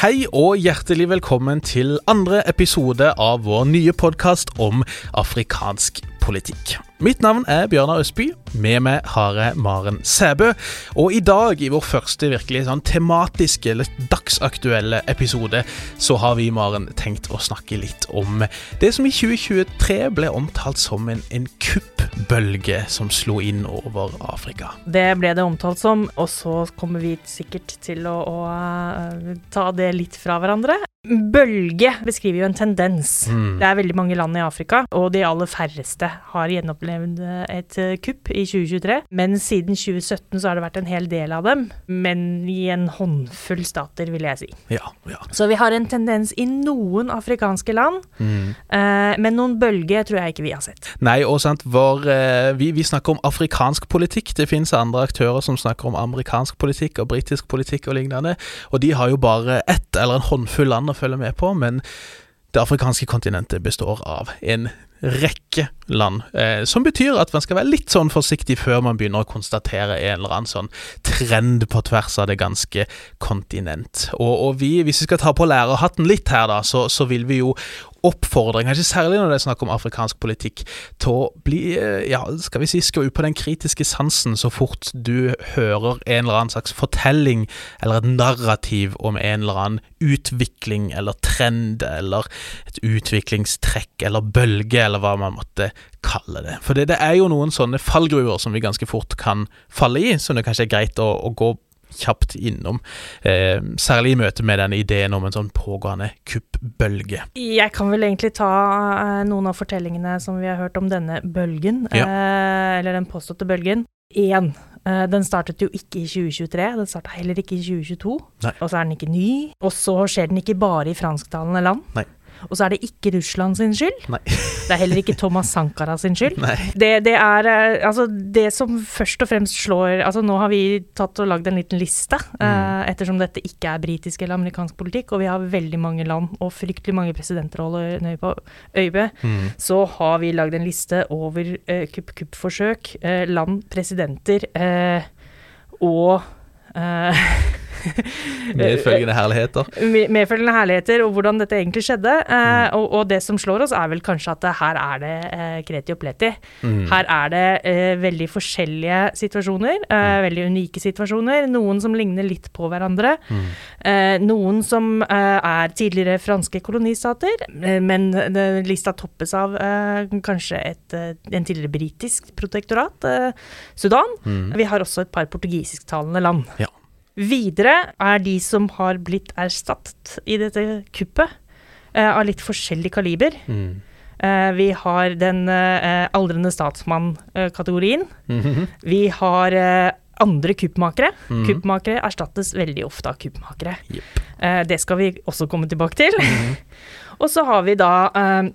Hei og hjertelig velkommen til andre episode av vår nye podkast om afrikansk politikk. Mitt navn er Bjørnar Østby. Med meg har jeg Maren Sæbø. Og i dag, i vår første virkelig sånn tematiske eller dagsaktuelle episode, så har vi, Maren, tenkt å snakke litt om det som i 2023 ble omtalt som en, en kuppbølge som slo inn over Afrika. Det ble det omtalt som, og så kommer vi sikkert til å, å uh, ta det litt fra hverandre. Bølge beskriver jo en tendens. Mm. Det er veldig mange land i Afrika, og de aller færreste har gjenopplevd et eh, kupp i 2023. Men siden 2017 så har det vært en hel del av dem, men i en håndfull stater, vil jeg si. Ja, ja. Så vi har en tendens i noen afrikanske land, Mm. eh, men noen bølge tror jeg ikke vi har sett. Nei, og sant, vår, eh, vi, vi snakker om afrikansk politikk. Det finnes andre aktører som snakker om amerikansk politikk og britisk politikk og lignende. Og de har jo bare ett eller en håndfull land å følge med på, men det afrikanske kontinentet består av en rekke land. Eh, som betyr at man skal være litt sånn forsiktig før man begynner å konstatere en eller annen sånn trend på tvers av det ganske kontinent. Og, og vi, hvis vi skal ta på lærerhatten litt her, da, så, så vil vi jo oppfordre, kanskje særlig når det er snakk om afrikansk politikk, til å bli, eh, ja, skal vi si, skru på den kritiske sansen så fort du hører en eller annen slags fortelling eller et narrativ om en eller annen utvikling eller trend eller et utviklingstrekk eller bølge eller hva man måtte kalle det. For det, det er jo noen sånne fallgruver som vi ganske fort kan falle i, som det kanskje er greit å, å gå kjapt innom. Eh, særlig i møte med den ideen om en sånn pågående kuppbølge. Jeg kan vel egentlig ta eh, noen av fortellingene som vi har hørt om denne bølgen, Ja. eh, eller den påståtte bølgen. Én. Eh, den startet jo ikke i 2023, den starta heller ikke i 2022. Nei. Og så er den ikke ny. Og så skjer den ikke bare i fransktalende land. Nei. Og så er det ikke Russland sin skyld. Nei. Det er heller ikke Thomas Sankara sin skyld. Det, det er eh, altså det som først og fremst slår Altså nå har vi tatt og lagd en liten liste, Mm. eh, ettersom dette ikke er britisk eller amerikansk politikk, og vi har veldig mange land og fryktelig mange presidenter å holde på øye Mm. så har vi lagd en liste over eh, kupp-kupp-forsøk, eh, land, presidenter eh, og eh, Medfølgende herligheter. medfølgende herligheter og hvordan dette egentlig skjedde. Eh, og, og det som slår oss, er vel kanskje at her er det eh, kreti og pleti. Mm. Her er det eh, veldig forskjellige situasjoner, eh, veldig unike situasjoner. Noen som ligner litt på hverandre. Eh, noen som eh, er tidligere franske kolonistater, eh, men det- lista toppes av eh, kanskje et, eh, en tidligere britisk protektorat, eh, Sudan. Vi har også et par portugisisktalende land. Ja. Videre er de som har blitt erstattet i dette kuppet, eh, av litt forskjellig kaliber. Mm. Eh, vi har den eh, aldrende statsmann-kategorien. Vi har eh, andre kuppmakere. Mhm. Kuppmakere erstattes veldig ofte av kuppmakere. Yep. Eh, det skal vi også komme tilbake til. Og så har vi da eh,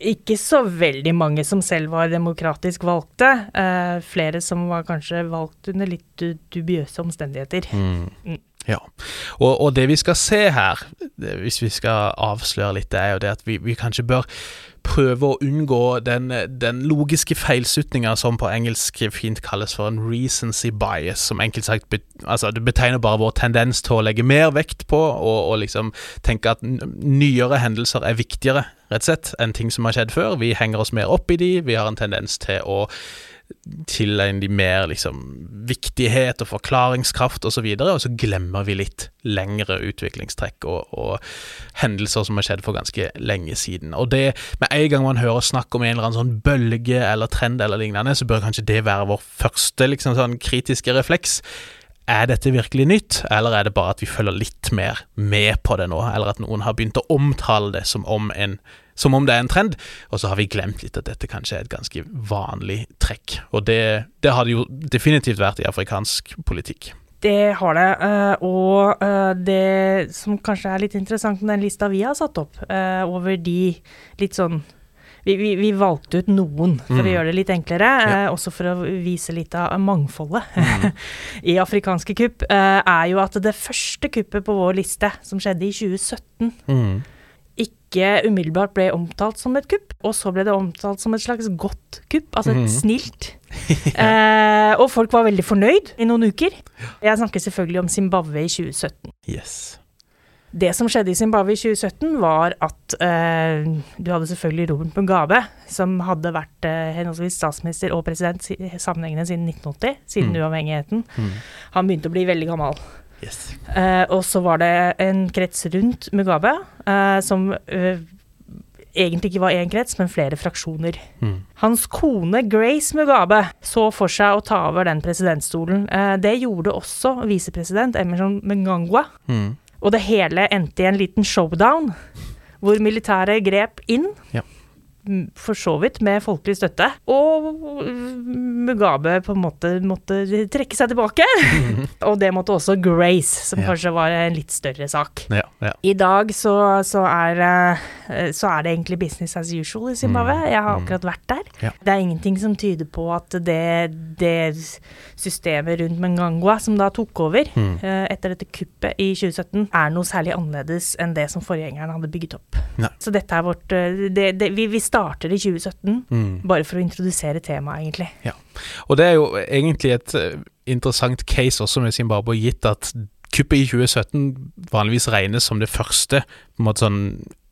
ikke så veldig mange som selv var demokratisk valgte. Eh, flere som var kanskje valgt under litt dubiøse omstendigheter. Mm. Ja. Og, og det vi skal se her, hvis vi skal avsløre litt, det er jo det at vi, vi kanskje bør prøve å unngå den, den logiske feilslutninga som på engelsk fint kalles for en recency bias, som enkelt sagt bet, altså det betegner bare vår tendens til å legge mer vekt på og, og liksom tenke at nyere hendelser er viktigere, rett og slett, enn ting som har skjedd før. Vi henger oss mer opp i de, vi har en tendens til å tilegne de mer liksom viktighet og forklaringskraft osv., og, så videre, og så glemmer vi litt lengre utviklingstrekk og, og hendelser som har skjedd for ganske lenge siden. Og det, med en gang man hører snakk om en eller annen sånn bølge eller trend eller lignende, så bør kanskje det være vår første liksom sånn kritiske refleks. Er dette virkelig nytt, eller er det bare at vi følger litt mer med på det nå, eller at noen har begynt å omtale det som om, en, som om det er en trend, og så har vi glemt litt at dette kanskje er et ganske vanlig trekk. Og det, det har det jo definitivt vært i afrikansk politikk. Det har det. eh, og eh, det som kanskje er litt interessant med den lista vi har satt opp, eh, over de litt sånn vi, vi, vi valgte ut noen for å Mm. gjøre det litt enklere, Ja. eh, også for å vise litt av mangfoldet i afrikanske kupp, eh, er jo at det første kuppet på vår liste, som skjedde i 2017, Mm. Ikke umiddelbart ble omtalt som et kupp, og så ble det omtalt som et slags godt kupp, altså et Mhm. snilt. eh, og folk var veldig fornøyd i noen uker. Jeg snakker selvfølgelig om Zimbabwe i 2017. Yes. Det som skjedde i Zimbabwe i 2017, var at eh, du hadde selvfølgelig Robert Mugabe, som hadde vært eh, henholdsvis statsminister og president si- sammenhengende siden 1980, siden Mm. uavhengigheten. Mm. Han begynte å bli veldig gammel. Yes. Eh, og så var det en krets rundt Mugabe, eh, som eh, egentlig ikke var én krets, men flere fraksjoner. Mm. Hans kone Grace Mugabe så for seg å ta over den presidentstolen. Eh, det gjorde også visepresident Emerson Mngangwa. Mm. Og det hele endte i en liten showdown, hvor militæret grep inn. Ja. For så vidt med folkelig støtte. Og Mugabe på en måte måtte trekke seg tilbake. og det måtte også Grace, som Ja. kanskje var en litt større sak. Ja, ja. I dag så, så, er, eh, så er det egentlig business as usual i Zimbabwe. Mm, Jeg har mm. akkurat vært der. Det er ingenting som tyder på at det, det systemet rundt Mngangwa, som da tok over Mm. etter dette kuppet i 2017, er noe særlig annerledes enn det som forgjengeren hadde bygget opp. Så dette er vårt eh, det, det, vi, vi starter i 2017, Mm. bare for å introdusere temaet, egentlig. Ja. Og det er jo egentlig et eh, interessant case også med Zimbabwe, gitt at kuppet i 2017 vanligvis regnes som det første på en måte sånn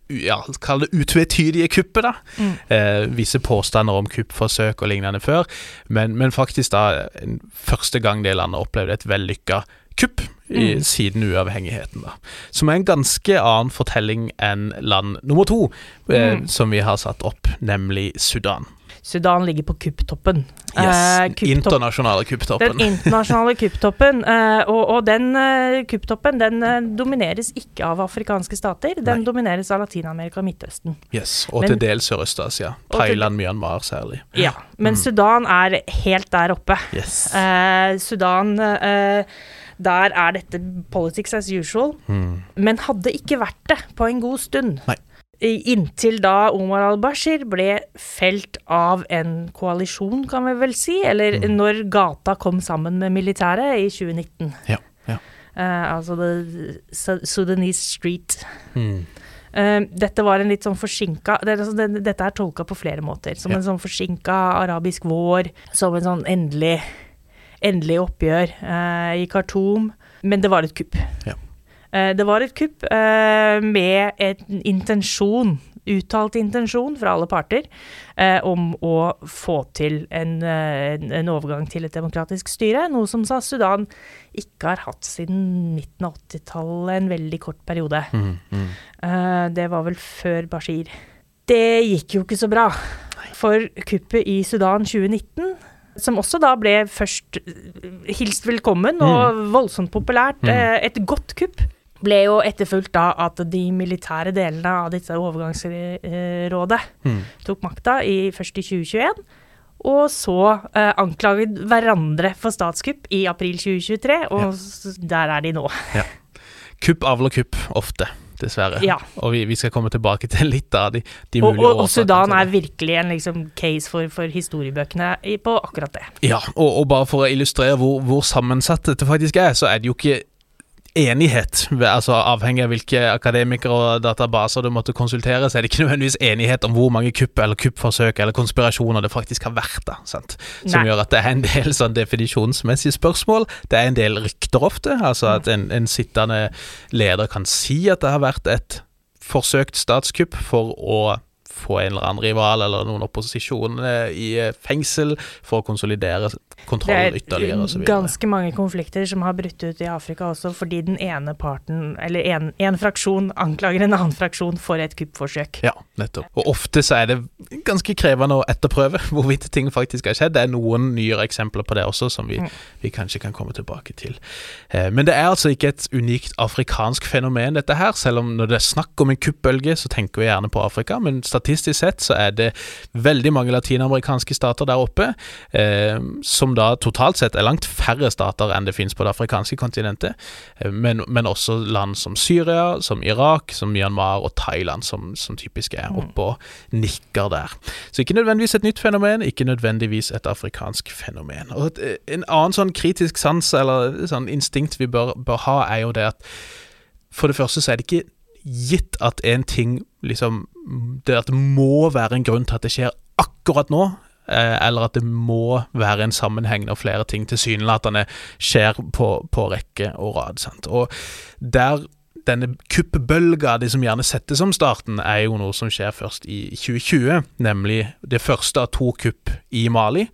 ja, Kall det utvetydige kuppet, da. Mm. Eh, visse påstander om kuppforsøk og lignende før, men, men faktisk da første gang det landet opplevde et vellykka kupp i, Mm. siden uavhengigheten, da. Som er en ganske annen fortelling enn land nummer to, eh, Mm. som vi har satt opp, nemlig Sudan. Sudan ligger på kupptoppen. Yes, uh, internasjonale kupptoppen. Den internasjonale kupptoppen, Uh, og, og den uh, kupptoppen den uh, domineres ikke av afrikanske stater, den Nei. domineres av Latin-Amerika og Midtøsten. Yes, og Men- til dels Sørøst-Asia. Thailand, til- Myanmar særlig. Ja, Men Mm. Sudan er helt der oppe. Yes. Sudan Der er dette politics as usual, Mm. men hadde ikke vært det på en god stund. Nei. Inntil da Omar al-Bashir ble felt av en koalisjon, kan vi vel si, eller Mm. når gata kom sammen med militæret i 2019. Ja, ja. Uh, altså The Sudanese Street. Mm. Uh, dette var en litt sånn forsinka det, altså, det, Dette er tolka på flere måter. Som Ja. en sånn forsinka arabisk vår. Som en sånn endelig, endelig oppgjør eh, i Khartoum. Men det var et kupp. Ja. Eh, det var et kupp eh, med en intensjon, uttalt intensjon fra alle parter, eh, om å få til en, en- overgang til et demokratisk styre. Noe som sa Sudan ikke har hatt siden midten av 80-tallet, en veldig kort periode. Mm. Mm. Eh, det var vel før Bashir. Det gikk jo ikke så bra. For kuppet i Sudan 2019, som også da ble først eh, hilst velkommen og voldsomt populært, Mm. eh, et godt kupp. ble jo etterfulgt da at de militære delene av dette overgangsrådet Mm. tok makta i, først i 2021. Og så eh, anklaget hverandre for statskupp i april 2023, og ja. der er de nå. Kupp avler kupp, ofte, dessverre. Ja. Og vi, vi skal komme tilbake til litt av de, de mulige mulige og, og Sudan er virkelig en liksom, case for, for historiebøkene på akkurat det. Ja, og, og bare for å illustrere hvor, hvor sammensatt dette faktisk er, så er det jo ikke enighet. Altså Avhengig av hvilke akademikere og databaser du måtte konsultere, så er det ikke nødvendigvis enighet om hvor mange kupp eller kuppforsøk eller konspirasjoner det faktisk har vært. da, sant? Som Nei. gjør at det er en del sånn definisjonsmessige spørsmål. Det er en del rykter ofte. altså At en, en sittende leder kan si at det har vært et forsøkt statskupp for å få en eller annen rival eller noen opposisjon eh, i eh, fengsel for å konsolidere kontrollen ytterligere. Det er ganske mange konflikter som har brutt ut i Afrika også fordi den ene parten, eller en, en fraksjon, anklager en annen fraksjon for et kuppforsøk. Ja, nettopp. Og ofte så er det ganske krevende å etterprøve hvorvidt ting faktisk har skjedd. Det er noen nyere eksempler på det også, som vi, Mm. vi kanskje kan komme tilbake til. Eh, men det er altså ikke et unikt afrikansk fenomen, dette her. Selv om når det er snakk om en kuppbølge, så tenker vi gjerne på Afrika. Men statistisk sett så er det veldig mange latinamerikanske stater der oppe, eh, som da totalt sett er langt færre stater enn det finnes på det afrikanske kontinentet. Eh, Men, men også land som Syria, som Irak, som Myanmar og Thailand, som, som typisk er oppe og nikker der. Så ikke nødvendigvis et nytt fenomen, ikke nødvendigvis et afrikansk fenomen. Og et, En annen sånn kritisk sans eller sånn instinkt vi bør, bør ha, er jo det at for det første så er det ikke gitt at en ting liksom det At det må være en grunn til at det skjer akkurat nå. eh, Eller at det må være en sammenheng når flere ting tilsynelatende skjer på, på rekke og rad. Sant? Og der denne kuppbølga, det som gjerne settes som starten, er jo noe som skjer først i 2020. Nemlig det første av to kupp i Mali.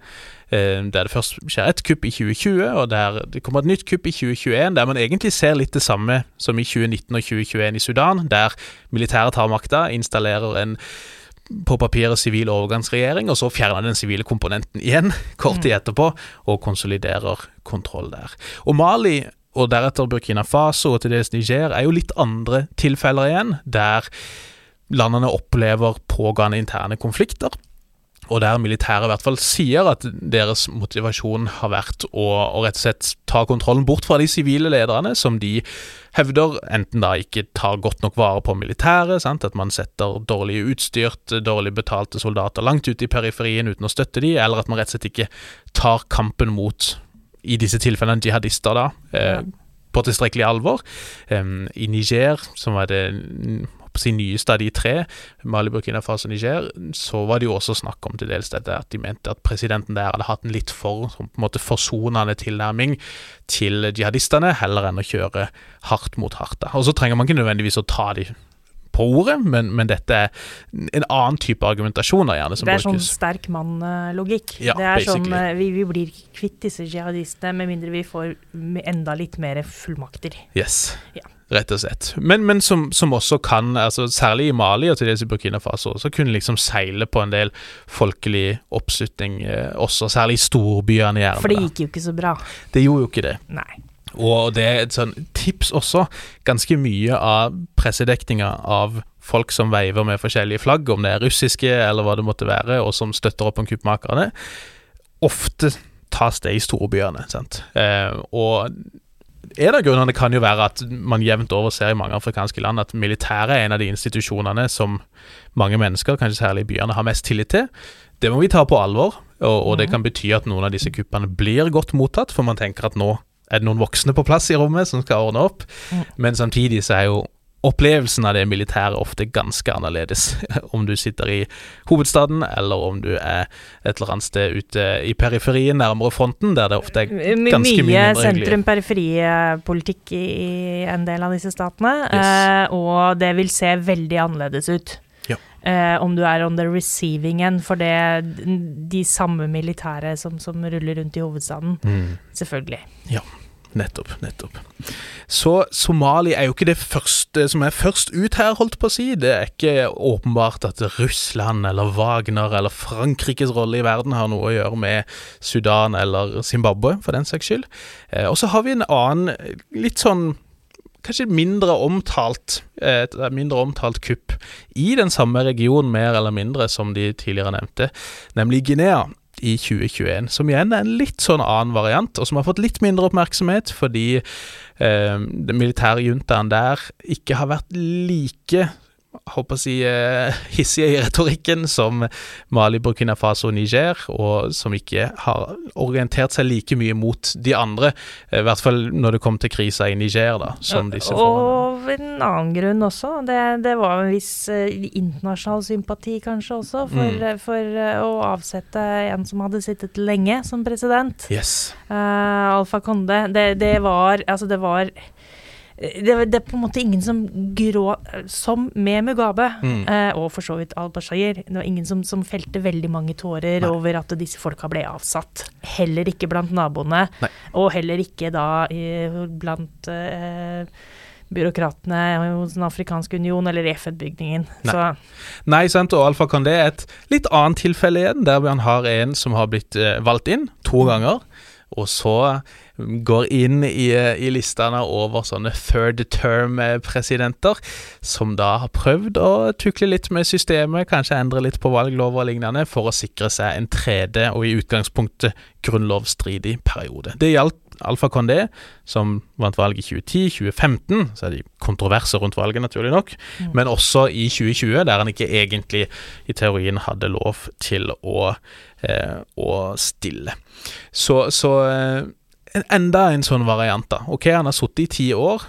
Eh, Der det først skjer et kupp i 2020, og der det kommer et nytt kupp i 2021. Der man egentlig ser litt det samme som i 2019 og 2021 i Sudan, der militæret tar makta, installerer en på papiret sivil overgangsregjering, og så fjerner den sivile komponenten igjen kort tid etterpå, og konsoliderer kontroll der. Og Mali, og deretter Burkina Faso og til dels Niger, er jo litt andre tilfeller igjen, der landene opplever pågående interne konflikter. Og der militæret i hvert fall sier at deres motivasjon har vært å, å rett og slett ta kontrollen bort fra de sivile lederne, som de hevder enten da ikke tar godt nok vare på militæret, sant? at man setter dårlig utstyrt, dårlig betalte soldater langt ute i periferien uten å støtte de, eller at man rett og slett ikke tar kampen mot, i disse tilfellene, jihadister, da. Eh, på tilstrekkelig alvor. Em, I Niger, som var det sin nyeste av de tre, Mali, Burkina Faso og Niger, så var det jo også snakk om til dels dette at de mente at presidenten der hadde hatt en litt for sånn på en måte forsonende tilnærming til jihadistene, heller enn å kjøre hardt mot hardt. da. Og så trenger man ikke nødvendigvis å ta de på ordet, men, men dette er en annen type argumentasjon da, gjerne som Det er sånn brukes. sterk mann-logikk. Ja, det er sånn basically. sånn vi, vi blir kvitt disse jihadistene med mindre vi får enda litt mer fullmakter. Yes, Ja. Rett og slett. Men, men som, som også kan, altså særlig i Mali og til dels i Burkina Faso, så kunne liksom seile på en del folkelig oppslutning eh, også, særlig i storbyene gjerne. For det gikk jo ikke så bra. det gjorde jo ikke det. Nei. Og det er et sånn tips også. Ganske mye av pressedekninga av folk som veiver med forskjellige flagg, om det er russiske eller hva det måtte være, og som støtter opp om kuppmakerne, ofte tas det i storbyene. sant? Eh, og en av grunnene kan jo være at man jevnt over ser i mange afrikanske land at militæret er en av de institusjonene som mange mennesker, kanskje særlig i byene, har mest tillit til. Det må vi ta på alvor, og, og det kan bety at noen av disse kuppene blir godt mottatt, for man tenker at nå er det noen voksne på plass i rommet som skal ordne opp. Men samtidig så er jo opplevelsen av det militære ofte ganske annerledes. Om du sitter i hovedstaden, eller om du er et eller annet sted ute i periferien, nærmere fronten, der det ofte er ganske mye Mye mindre sentrum-periferi-politikk i en del av disse statene, Yes. eh, og det vil se veldig annerledes ut. Ja. Eh, om du er on the receiving end for det de samme militære som, som ruller rundt i hovedstaden. Mm. Selvfølgelig. Nettopp, nettopp. Så Somali er jo ikke det første som er først ut her, holdt på å si. Det er ikke åpenbart at Russland eller Wagner eller Frankrikes rolle i verden har noe å gjøre med Sudan eller Zimbabwe, for den saks skyld. Eh, og så har vi en annen litt sånn kanskje mindre omtalt, et mindre omtalt kupp i den samme regionen, mer eller mindre, som de tidligere nevnte, nemlig Guinea i 2021, som igjen er en litt sånn annen variant, og som har fått litt mindre oppmerksomhet fordi eh, den militære juntaen der ikke har vært like håper å si, eh, hissige i retorikken som Mali, Burkina Faso og Niger, og som ikke har orientert seg like mye mot de andre, eh, i hvert fall når det kom til krisa i Niger, da, som disse Og en annen grunn også, det, det var en viss uh, internasjonal sympati kanskje også, for, mm. for å avsette en som hadde sittet lenge som president. Yes. Uh, Alfa Konde. Det, det var Altså, det var det, det, er på en måte ingen som grå Som med Mugabe, mm. eh, og for så vidt al-Bashir, det var ingen som, som, felte veldig mange tårer Nei. over at disse folka ble avsatt. Heller ikke blant naboene, Nei. og heller ikke da i, blant eh, byråkratene hos Den afrikanske union eller FN-bygningen. Nei. Nei, sant, og Alfa Kandé er et litt annet tilfelle igjen, der man har en som har blitt eh, valgt inn to ganger og så går inn i, i listene over sånne third term-presidenter, som da har prøvd å tukle litt med systemet, kanskje endre litt på valglover og lignende, for å sikre seg en tredje og i utgangspunktet grunnlovsstridig periode. Det gjaldt Alfa Condé, som vant valget i 2010, 2015, så er det kontroverser rundt valget, naturlig nok, mm. men også i 2020, der han ikke egentlig i teorien hadde lov til å, eh, å stille. Så, så eh, enda en sånn variant, da. Ok, han har sittet i ti år.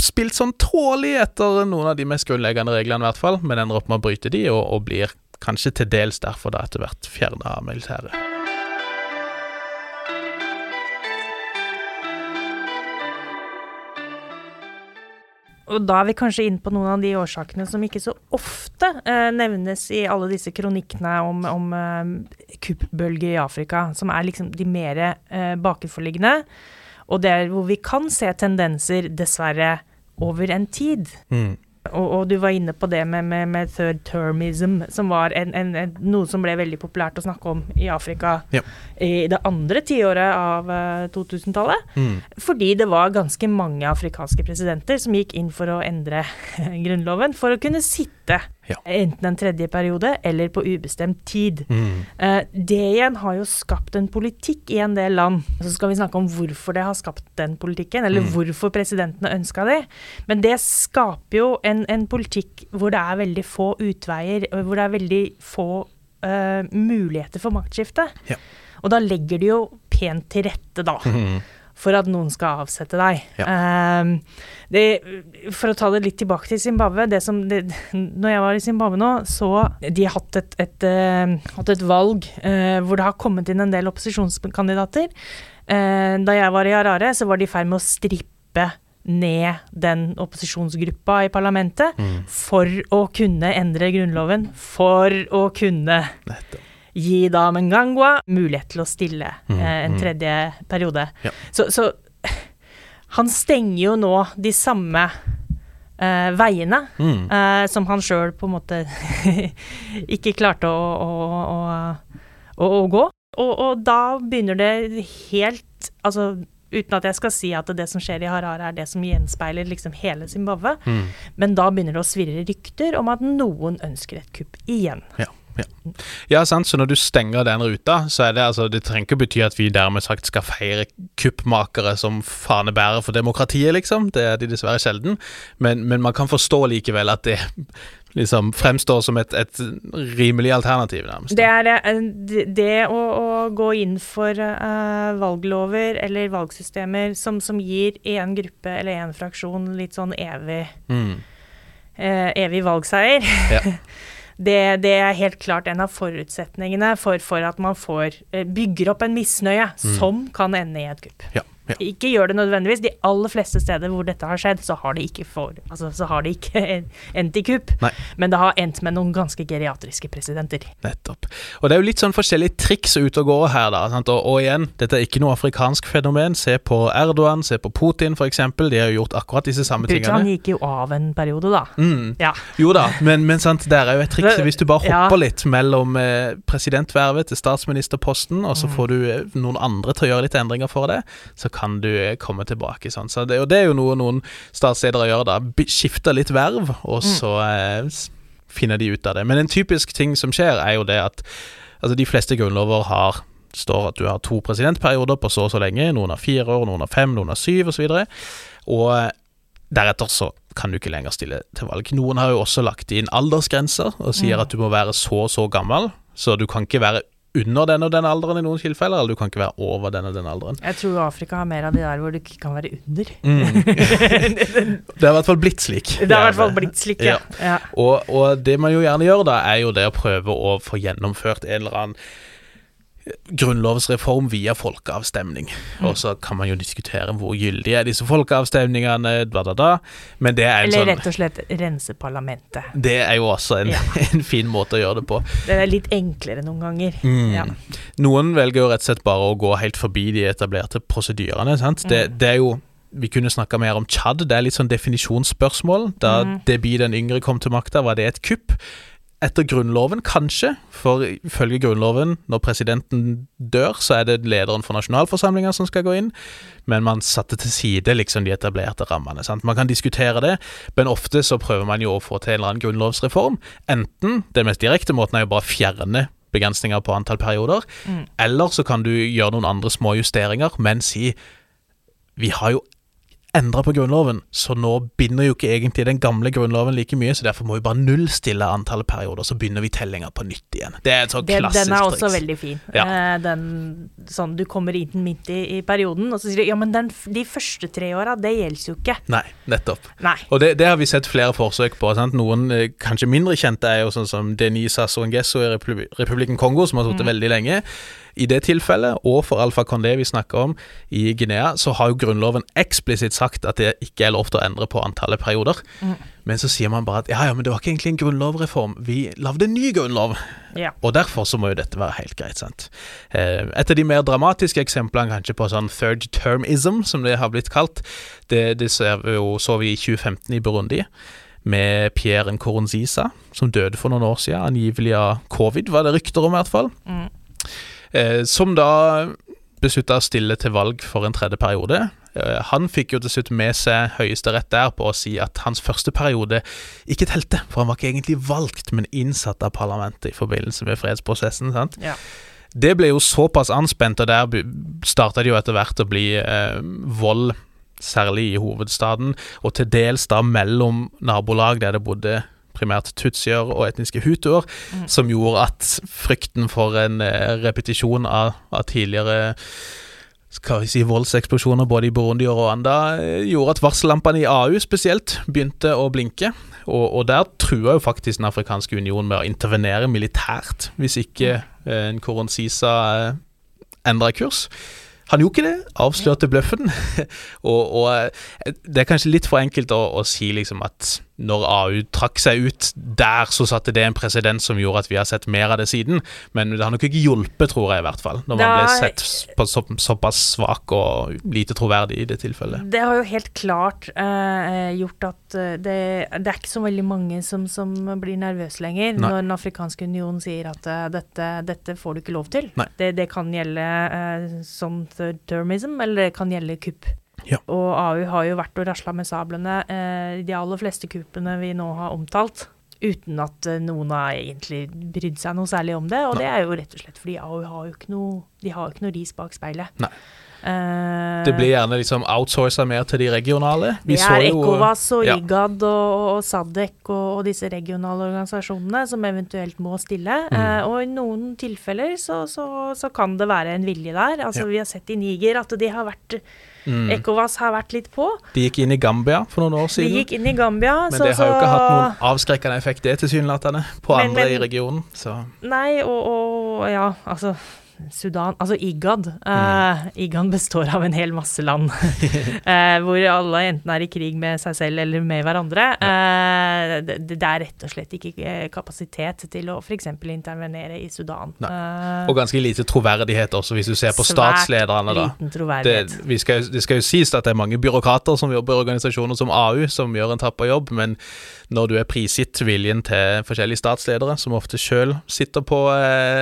Spilt sånn tålelig etter noen av de mest grunnleggende reglene, i hvert fall, men ender opp med å bryte de, og, og blir kanskje til dels derfor da etter hvert fjerna av militæret. Og da er vi kanskje inne på noen av de årsakene som ikke så ofte eh, nevnes i alle disse kronikkene om, om eh, kuppbølger i Afrika, som er liksom de mer eh, bakenforliggende. Og det er hvor vi kan se tendenser, dessverre, over en tid. Mm. Og, og, du var inne på det med, med, med third termism, som var en, en, en, noe som ble veldig populært å snakke om i Afrika ja. i det andre tiåret av uh, eh, 2000-tallet. Mm. Fordi det var ganske mange afrikanske presidenter som gikk inn for å endre grunnloven for å kunne sitte ja. Enten en tredje periode eller på ubestemt tid. Mm. Uh, det igjen har jo skapt en politikk i en del land. Så skal vi snakke om hvorfor det har skapt den politikken, eller mm. hvorfor presidentene ønska det. Men det skaper jo en, en, politikk hvor det er veldig få utveier, hvor det er veldig få uh, muligheter for maktskifte. Ja. Og da legger de jo pent til rette, da. Mm for at noen skal avsette deg. Ja. Um, det, for å ta det litt tilbake til Zimbabwe det som, det, Når jeg var i Zimbabwe nå, så de har hatt et, et, uh, hatt et valg uh, hvor det har kommet inn en del opposisjonskandidater. Uh, da jeg var i Harare, så var de i ferd med å strippe ned den opposisjonsgruppa i parlamentet mm. for å kunne endre grunnloven, for å kunne Nettopp gi da Mengangwa mulighet til å stille mm, eh, en mm. tredje periode. Ja. Så, så, han stenger jo nå de samme eh, veiene mm. eh, som han sjøl på en måte ikke klarte å, å, å, å gå. Og, og, da begynner det helt Altså uten at jeg skal si at det som skjer i Harare er det som gjenspeiler liksom hele Zimbabwe, mm. men da begynner det å svirre rykter om at noen ønsker et kupp igjen. Ja. Ja. ja, sant. Så når du stenger den ruta, så er det altså Det trenger ikke bety at vi dermed sagt skal feire kuppmakere som fanebærer for demokratiet, liksom. Det er de dessverre sjelden. Men, men man kan forstå likevel at det liksom fremstår som et, et rimelig alternativ, nærmest. Det er det, det å, å, gå inn for uh, valglover eller valgsystemer som, som gir én gruppe eller én fraksjon litt sånn evig mm. uh, evig valgseier. Ja. Det, det, er helt klart en av forutsetningene for, for at man får, eh, bygger opp en misnøye mm. som kan ende i et kupp. Ja. Ja. Ikke gjør det nødvendigvis. De aller fleste steder hvor dette har skjedd, så har det ikke, for, altså, så har det ikke endt i kupp. Nei. Men det har endt med noen ganske geriatriske presidenter. Nettopp. Og det er jo litt sånn forskjellige triks ute og går her, da. Og, og, igjen, dette er ikke noe afrikansk fenomen. Se på Erdogan, se på Putin f.eks. De har jo gjort akkurat disse samme Putin tingene. Putin gikk jo av en periode, da. Mm. Ja. Jo da, men, men sant, det er jo et triks. Hvis du bare hopper ja. litt mellom eh, presidentvervet til statsministerposten, og så mm. får du eh, noen andre til å gjøre litt endringer for det, så kan kan du eh, komme tilbake. Sånn. Så det, og det er jo noe noen statsledere gjør, da. Skifter litt verv, og så mm. finner de ut av det. Men en typisk ting som skjer, er jo det at altså, de fleste grunnlover har står at du har to presidentperioder på så og så lenge. Noen har fire år, noen har fem, noen har syv osv. Og, og eh, deretter så kan du ikke lenger stille til valg. Noen har jo også lagt inn aldersgrenser og sier Mm. at du må være så og så gammel, så du kan ikke være under den og den alderen i noen tilfeller, eller du kan ikke være over den og den alderen. Jeg tror Afrika har mer av de der hvor du ikke kan være under. Det har i hvert fall blitt slik. Det har i hvert fall blitt slik, ja. ja. Og, og det man jo gjerne gjør da, er jo det å prøve å få gjennomført en eller annen grunnlovsreform via folkeavstemning. Mm. Og så kan man jo diskutere hvor gyldige er disse folkeavstemningene, da, da, da. Men det er en Eller sånn rett og slett rense parlamentet. Det er jo også en, Ja. en fin måte å gjøre det på. Det er litt enklere noen ganger. Mm. Ja. Noen velger jo rett og slett bare å gå helt forbi de etablerte prosedyrene. Sant? Det, Mm. det er jo vi kunne snakka mer om Tsjad. Det er litt sånn definisjonsspørsmål. Da Mm. Deby den yngre kom til makta, var det et kupp? Etter Grunnloven, kanskje. For ifølge Grunnloven, når presidenten dør, så er det lederen for nasjonalforsamlinga som skal gå inn. Men man satte til side liksom de etablerte rammene. Sant? Man kan diskutere det, men ofte så prøver man jo å få til en eller annen grunnlovsreform. Enten den mest direkte måten er jo bare å fjerne begrensninger på antall perioder, Mm. eller så kan du gjøre noen andre små justeringer, men si vi har jo endra på Grunnloven, så nå binder jo ikke egentlig den gamle Grunnloven like mye, så derfor må vi bare nullstille antallet perioder, så begynner vi tellinga på nytt igjen. Det er et sånt klassisk triks. den er også triks. veldig fin. Ja. Eh, den, sånn, du kommer inn midt i, i perioden, og så sier du ja, men den, de første tre åra, det gjelder jo ikke. Nei, nettopp. Nei. Og det, det har vi sett flere forsøk på. Sant? Noen eh, kanskje mindre kjente er jo sånn som Denisa Songesso i Republi Republikken Kongo, som har sittet veldig lenge. I det tilfellet, og for Alfa Condé vi snakker om i Guinea, så har jo Grunnloven eksplisitt sagt at det ikke er lov til å endre på antallet perioder. Men så sier man bare at ja, ja, men det var ikke egentlig en grunnlovreform, vi lagde en ny grunnlov. Ja. Og derfor så må jo dette være helt greit, sant. Eh, Et av de mer dramatiske eksemplene kanskje på sånn third termism, som det har blitt kalt, det, det ser vi jo, så vi i 2015 i Burundi. Med Pierre Nkurunziza, som døde for noen år siden, angivelig av covid, var det rykter om i hvert fall. Mm. Eh, som da beslutta å stille til valg for en tredje periode. Eh, han fikk jo til slutt med seg Høyesterett der på å si at hans første periode ikke telte, for han var ikke egentlig valgt, men innsatt av parlamentet i forbindelse med fredsprosessen. sant? Ja. Det ble jo såpass anspent, og der starta det jo etter hvert å bli eh, vold, særlig i hovedstaden, og til dels da mellom nabolag der det bodde primært tutsier og etniske hutuer, som gjorde at frykten for en eh, repetisjon av, av tidligere skal vi si voldseksplosjoner både i Burundi og Rwanda eh, gjorde at varsellampene i AU spesielt begynte å blinke. Og, og der trua jo faktisk Den afrikanske union med å intervenere militært hvis ikke eh, en Koroncisa eh, endra kurs. Han gjorde ikke det, avslørte bløffen. og, og eh, det er kanskje litt for enkelt å, å si liksom at når AU trakk seg ut der, så satte det en presedens som gjorde at vi har sett mer av det siden. Men det har nok ikke hjulpet, tror jeg i hvert fall, når man ble sett på så, såpass svak og lite troverdig i det tilfellet. Det har jo helt klart uh, gjort at eh, det, det er ikke så veldig mange som, som blir nervøse lenger Nei. når Den afrikanske union sier at uh, dette, dette får du ikke lov til. Det, det kan gjelde uh, som third termism, eller det kan gjelde kupp. Ja. Og AU har jo vært og rasla med sablene eh, de aller fleste kuppene vi nå har omtalt. Uten at eh, noen har egentlig brydd seg noe særlig om det. Og Nei. det er jo rett og slett fordi AU har jo ikke noe, de har jo ikke noe ris bak speilet. Nei. Eh, Det blir gjerne liksom outsourca mer til de regionale. Vi det er Ekovas og ja. IGAD og, og Sadek og, og disse regionale organisasjonene som eventuelt må stille. Mm. Eh, og i noen tilfeller så, så, så kan det være en vilje der. Altså Ja. Vi har sett i Niger at de har vært Mm. Ekovas har vært litt på. De gikk inn i Gambia for noen år De siden. gikk inn i Gambia. Men så, det har jo ikke hatt noen avskrekkende effekt, det tilsynelatende, på Men- andre men- i regionen. Så Nei, og, og ja, altså Sudan Altså IGAD. Eh, IGAD består av en hel masse land uh, hvor alle enten er i krig med seg selv eller med hverandre. Uh, det, det er rett og slett ikke kapasitet til å f.eks. intervenere i Sudan. Og ganske lite troverdighet også, hvis du ser på statslederne, da. Det, vi skal, det skal jo sies at det er mange byråkrater som jobber i organisasjoner som AU, som gjør en tapper jobb, men når du er prisgitt viljen til forskjellige statsledere, som ofte sjøl sitter på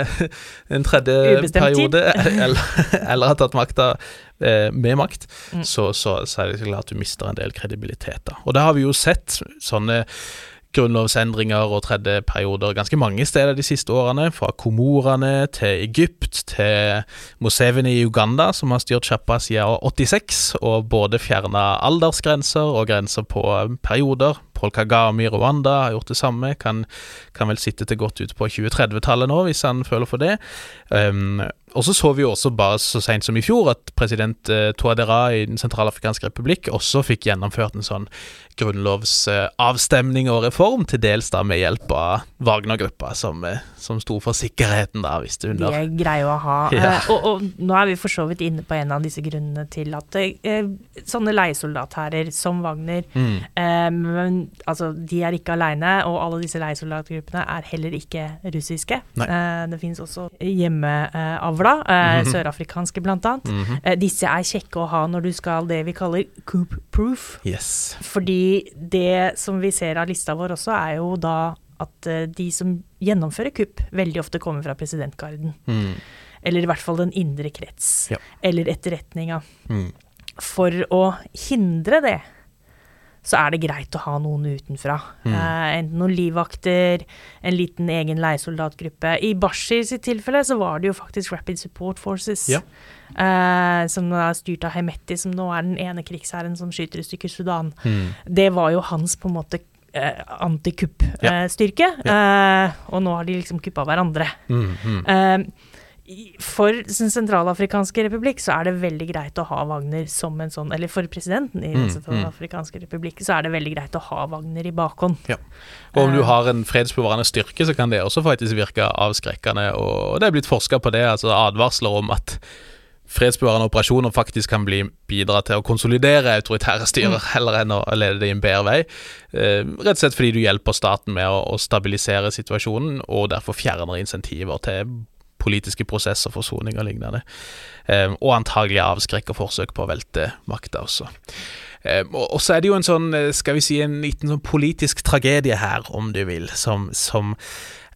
en tredje Ubestemt tid. eller, eller har tatt makta eh, med makt, så, så, så er det klart at du mister en del kredibilitet. da. Og det har vi jo sett sånne grunnlovsendringer og tredje perioder ganske mange steder de siste årene. Fra Komorene til Egypt til Museveni i Uganda, som har styrt sjappa siden 86, og både fjerna aldersgrenser og grenser på perioder. Paul Kagame i Rwanda har gjort det samme. Kan, kan vel sitte til godt ut på 2030-tallet nå, hvis han føler for det. Um, og så så vi jo også bare så seint som i fjor at president uh, Touadera i Den sentralafrikanske republikk også fikk gjennomført en sånn grunnlovsavstemning og reform, til dels da med hjelp av Wagner-gruppa, som, uh, som sto for sikkerheten, da, hvis du under De er greie å ha. Ja. Eh, og, og nå er vi for så vidt inne på en av disse grunnene til at eh, sånne leiesoldathærer som Wagner Mm. eh, men, altså, De er ikke aleine, og alle disse leiesoldatgruppene er heller ikke russiske. Nei. Eh, det finnes også hjemmeavla, eh, sørafrikanske blant annet. Mhm. Eh, disse er kjekke å ha når du skal det vi kaller coop proof. Yes. Fordi det som vi ser av lista vår også, er jo da at eh, de som gjennomfører kupp, veldig ofte kommer fra presidentgarden. Mm. Eller i hvert fall den indre krets. Ja. Eller etterretninga. Mm. For å hindre det, så er det greit å ha noen utenfra. Mm. Eh, enten noen livvakter, en liten egen leiesoldatgruppe. I Bashir sitt tilfelle så var det jo faktisk Rapid Support Forces. Ja. eh, som er styrt av Hemeti, som nå er den ene krigsherren som skyter i stykker Sudan. Mm. Det var jo hans på en måte eh, antikuppstyrke. Eh, og nå har de liksom kuppa hverandre. Mm. Mm. Eh, for Den sentralafrikanske republikk så er det veldig greit å ha Wagner som en sånn Eller for presidenten i Den Mm, sentralafrikanske republikk så er det veldig greit å ha Wagner i bakhånd. Ja. Og om du har en fredsbevarende styrke, så kan det også faktisk virke avskrekkende. Og det er blitt forska på det, altså advarsler om at fredsbevarende operasjoner faktisk kan bli bidra til å konsolidere autoritære styrer, heller enn å lede det i en bedre vei. Eh, rett og slett fordi du hjelper staten med å, å stabilisere situasjonen, og derfor fjerner insentiver til politiske prosesser, forsoning og lignende. Eh, og antagelig avskrekk og forsøk på å velte makta også. Eh, og, og så er det jo en sånn, eh, skal vi si, en liten sånn politisk tragedie her, om du vil, som, som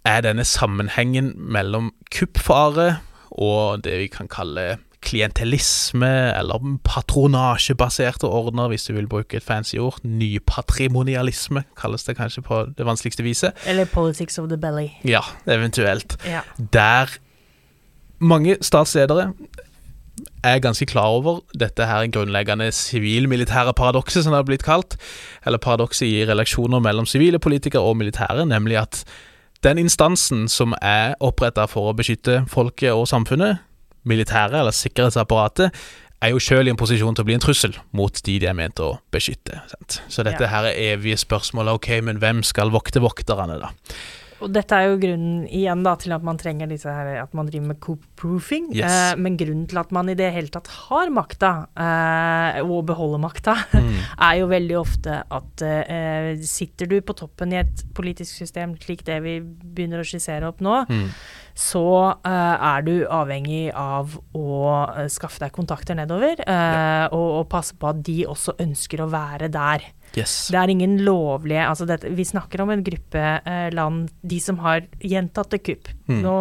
er denne sammenhengen mellom kuppfare og det vi kan kalle klientellisme, eller patronasjebaserte ordner, hvis du vil bruke et fancy ord. Nypatrimonialisme, kalles det kanskje på det vanskeligste viset. Eller politics of the belly. Ja, eventuelt. Ja. Der mange statsledere er ganske klar over dette her grunnleggende sivil-militære paradokset, som det har blitt kalt, eller paradokset i relasjoner mellom sivile politikere og militære, nemlig at den instansen som er oppretta for å beskytte folket og samfunnet, militæret eller sikkerhetsapparatet, er jo sjøl i en posisjon til å bli en trussel mot de de er ment å beskytte. Sant? Så dette her er evige spørsmålet. Ok, men hvem skal vokte vokterne, da? Og dette er jo grunnen igjen da til at man trenger disse her, at man driver med coop-proofing. Yes. Eh, men grunnen til at man i det hele tatt har makta, eh, og beholder makta, Mm. er jo veldig ofte at eh, sitter du på toppen i et politisk system slik det vi begynner å skissere opp nå, Mm. så eh, er du avhengig av å eh, skaffe deg kontakter nedover, eh, og, og passe på at de også ønsker å være der. Yes. Det er ingen lovlige altså det, Vi snakker om en gruppe eh, land, de som har gjentatte kupp. Mm. Nå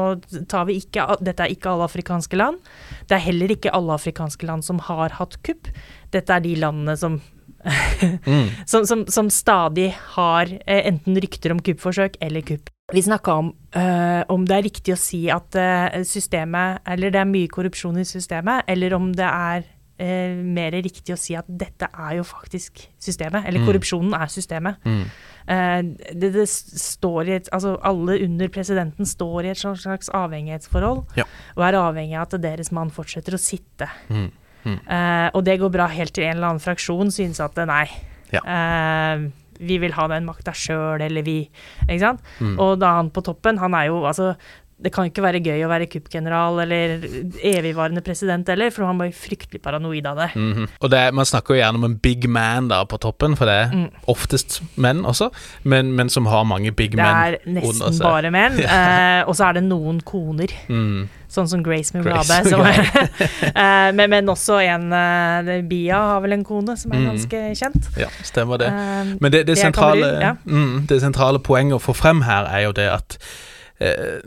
tar vi ikke, Dette er ikke alle afrikanske land. Det er heller ikke alle afrikanske land som har hatt kupp. Dette er de landene som Mm. som, som, som stadig har eh, enten rykter om kuppforsøk eller kupp. Vi snakka om øh, om det er riktig å si at øh, systemet Eller det er mye korrupsjon i systemet, eller om det er eh, mer riktig å si at dette er jo faktisk systemet. Eller Mm. korrupsjonen er systemet. Mm. Eh, det, det står i et Altså alle under presidenten står i et slags avhengighetsforhold, Ja. og er avhengig av at deres mann fortsetter å sitte. Mm. Mm. Eh, og det går bra helt til en eller annen fraksjon synes at eh, nei, Ja. eh, vi vil ha den makta sjøl, eller vi Ikke sant? Mm. Og da han på toppen, han er jo altså det kan ikke være gøy å være kuppgeneral eller evigvarende president heller, for han blir fryktelig paranoid av det. Mhm. Og det, Man snakker jo gjerne om en big man da på toppen, for det er Mm. oftest menn også, men, men som har mange big Det er under nesten bare menn. eh, og så er det noen koner, Mm. sånn som Grace Mugabe. Grace som, Mugabe. eh, men, men også en eh, Bia har vel en kone som er Mm. ganske kjent. Ja, stemmer det. Eh, Men det, det, det sentrale, ja. mm, det sentrale poenget å få frem her er jo det at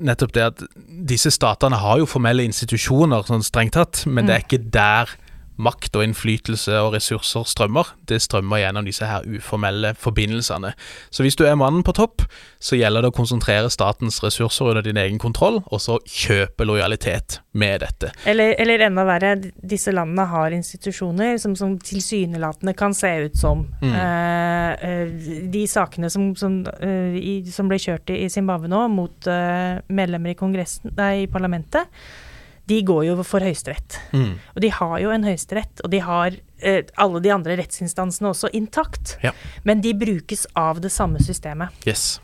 Nettopp det at disse statene har jo formelle institusjoner, sånn strengt tatt, men det er Mm. ikke der makt og innflytelse og ressurser strømmer, det strømmer gjennom disse her uformelle forbindelsene. Så hvis du er mannen på topp, så gjelder det å konsentrere statens ressurser under din egen kontroll, og så kjøpe lojalitet med dette. Eller, eller enda verre, disse landene har institusjoner som, som tilsynelatende kan se ut som mm. uh, De sakene som, som, uh, i, som, ble kjørt i Zimbabwe nå, mot uh, medlemmer i, nei, i parlamentet, de går jo for Høyesterett. Mm. Og de har jo en høyesterett, og de har eh, alle de andre rettsinstansene også intakt. Ja. Men de brukes av det samme systemet. Yes.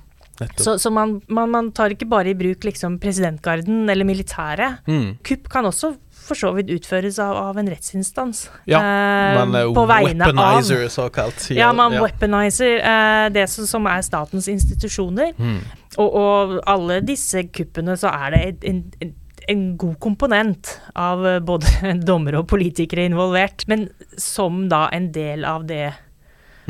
Så, så man, man, man, tar ikke bare i bruk liksom presidentgarden eller militæret. Mm. Kupp kan også for så vidt utføres av, av en rettsinstans. Ja, eh, man er vegne weaponizer, av, såkalt. Ja, ja man ja. weaponizer eh, det som, som, er statens institusjoner. Mm. Og, og, alle disse kuppene så er det en, en, en god komponent av eh, både dommere og politikere involvert, men som da en del av det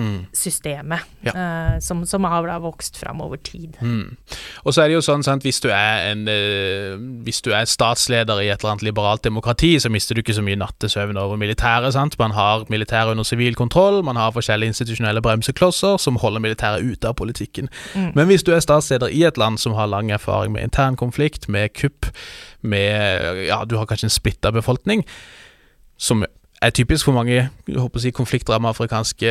mm. systemet ja. uh, som, som, har da vokst fram over tid. Mm. Og så er det jo sånn, sant, hvis du er en uh, Hvis du er statsleder i et eller annet liberalt demokrati, så mister du ikke så mye nattesøvn over militæret. sant? Man har militæret under sivil kontroll, man har forskjellige institusjonelle bremseklosser som holder militæret ute av politikken. Mm. Men hvis du er statsleder i et land som har lang erfaring med intern konflikt, med kupp, med Ja, du har kanskje en splitta befolkning, som er typisk for mange si, konfliktrammede afrikanske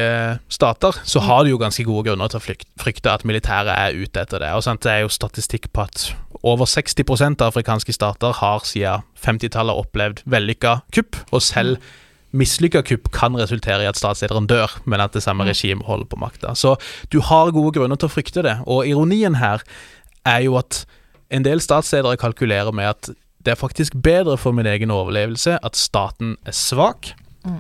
stater, så har de jo ganske gode grunner til å frykte at militæret er ute etter det. Og sant, Det er jo statistikk på at over 60 av afrikanske stater har siden 50-tallet opplevd vellykka kupp, og selv mislykka kupp kan resultere i at statslederen dør, men at det samme mm. regimet holder på makta. Så du har gode grunner til å frykte det. Og ironien her er jo at en del statsledere kalkulerer med at det er faktisk bedre for min egen overlevelse at staten er svak, mm.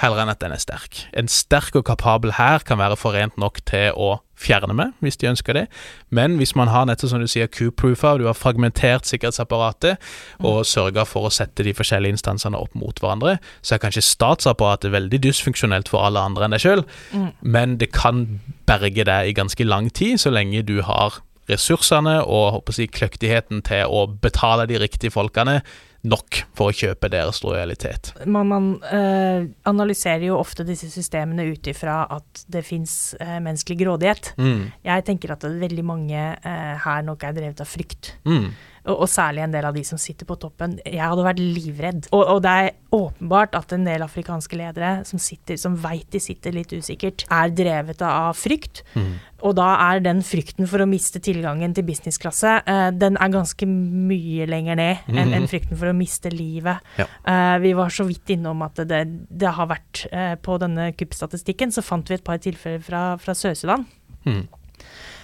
heller enn at den er sterk. En sterk og kapabel hær kan være forent nok til å fjerne meg, hvis de ønsker det. Men hvis man har nettopp som du sier coup-proofa, du har fragmentert sikkerhetsapparatet mm. og sørga for å sette de forskjellige instansene opp mot hverandre, så er kanskje statsapparatet veldig dysfunksjonelt for alle andre enn deg sjøl, mm. men det kan berge deg i ganske lang tid, så lenge du har ressursene og håper jeg, kløktigheten til å betale de riktige folkene nok for å kjøpe deres lojalitet. Man, man uh, analyserer jo ofte disse systemene ut ifra at det fins uh, eh, menneskelig grådighet. Mm. Jeg tenker at veldig mange uh, her nok er drevet av frykt. Mm og, og, særlig en del av de som sitter på toppen. Jeg hadde vært livredd. Og, og det er åpenbart at en del afrikanske ledere som, sitter, som veit de sitter litt usikkert, er drevet av frykt. Mm. Og da er den frykten for å miste tilgangen til businessklasse, eh, den er ganske mye lenger ned enn mm. en frykten for å miste livet. Ja. Eh, vi var så vidt innom at det, det har vært eh, På denne kuppstatistikken så fant vi et par tilfeller fra, fra Sør-Sudan. Mm.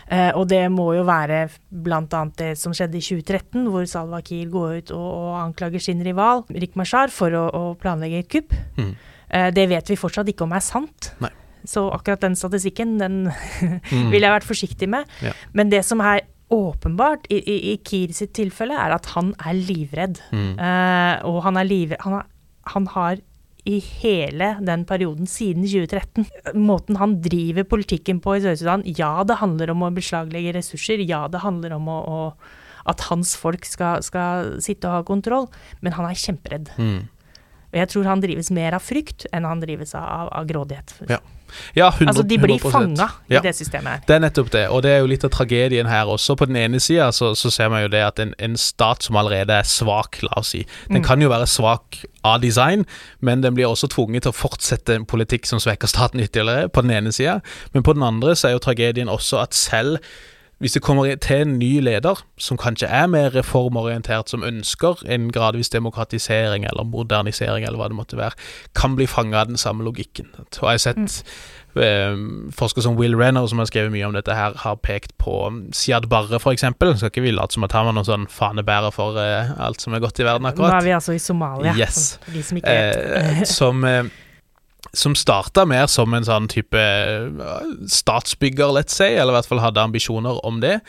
Eh, og det må jo være bl.a. det som skjedde i 2013, hvor Salwa Kiir går ut og, og anklager sin rival Rik Mashar for å, å planlegge et kupp. Mm. Eh, det vet vi fortsatt ikke om er sant. Nei. Så akkurat den statistikken, den mm. ville jeg vært forsiktig med. Ja. Men det som er åpenbart i, i, i Kiir sitt tilfelle, er at han er livredd. Mm. Eh, og han er livredd han, han har i hele den perioden siden 2013. Måten han driver politikken på i Sør-Sudan, ja, det handler om å beslaglegge ressurser, ja, det handler om å, å, at hans folk skal, skal, sitte og ha kontroll, men han er kjemperedd. Mm. Og jeg tror han drives mer av frykt enn han drives av, av grådighet. Ja. Ja, 100, altså, de blir fanga i det systemet her. Det er nettopp det, og det er jo litt av tragedien her også. På den ene sida så, så, ser man jo det at en, en, stat som allerede er svak, la oss si Den mm. kan jo være svak av design, men den blir også tvunget til å fortsette en politikk som svekker staten ytterligere, på den ene sida. Men på den andre så er jo tragedien også at selv hvis det kommer til en ny leder som kanskje er mer reformorientert, som ønsker en gradvis demokratisering eller modernisering eller hva det måtte være, kan bli fanga av den samme logikken. Og jeg har sett mm. eh, forskere som Will Renner, som har skrevet mye om dette her, har pekt på Siad Barre, f.eks. Skal ikke vi late som at han var noen sånn fanebærer for eh, alt som er godt i verden, akkurat. Nå er vi altså i Somalia, yes. for de som ikke vet. Eh, som eh, som starta mer som en sånn type statsbygger, let's say, eller i hvert fall hadde ambisjoner om det.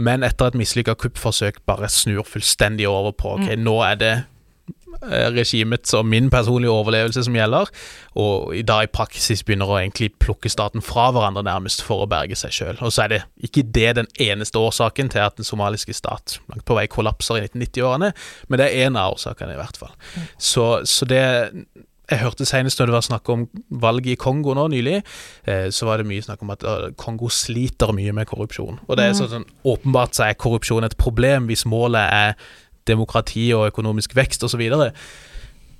Men etter et mislykka kuppforsøk bare snur fullstendig over på ok, mm. nå er det eh, regimets og min personlige overlevelse som gjelder, og i dag i praksis begynner å egentlig plukke staten fra hverandre nærmest for å berge seg sjøl. Og så er det ikke det den eneste årsaken til at den somaliske stat langt på vei kollapser i 1990-årene, men det er en av årsakene, i hvert fall. Mm. Så, så det jeg hørte senest når det var snakk om valget i Kongo nå nylig, eh, så var det mye snakk om at eh, Kongo sliter mye med korrupsjon. Og det er sånn, sånn åpenbart så er korrupsjon et problem hvis målet er demokrati og økonomisk vekst osv.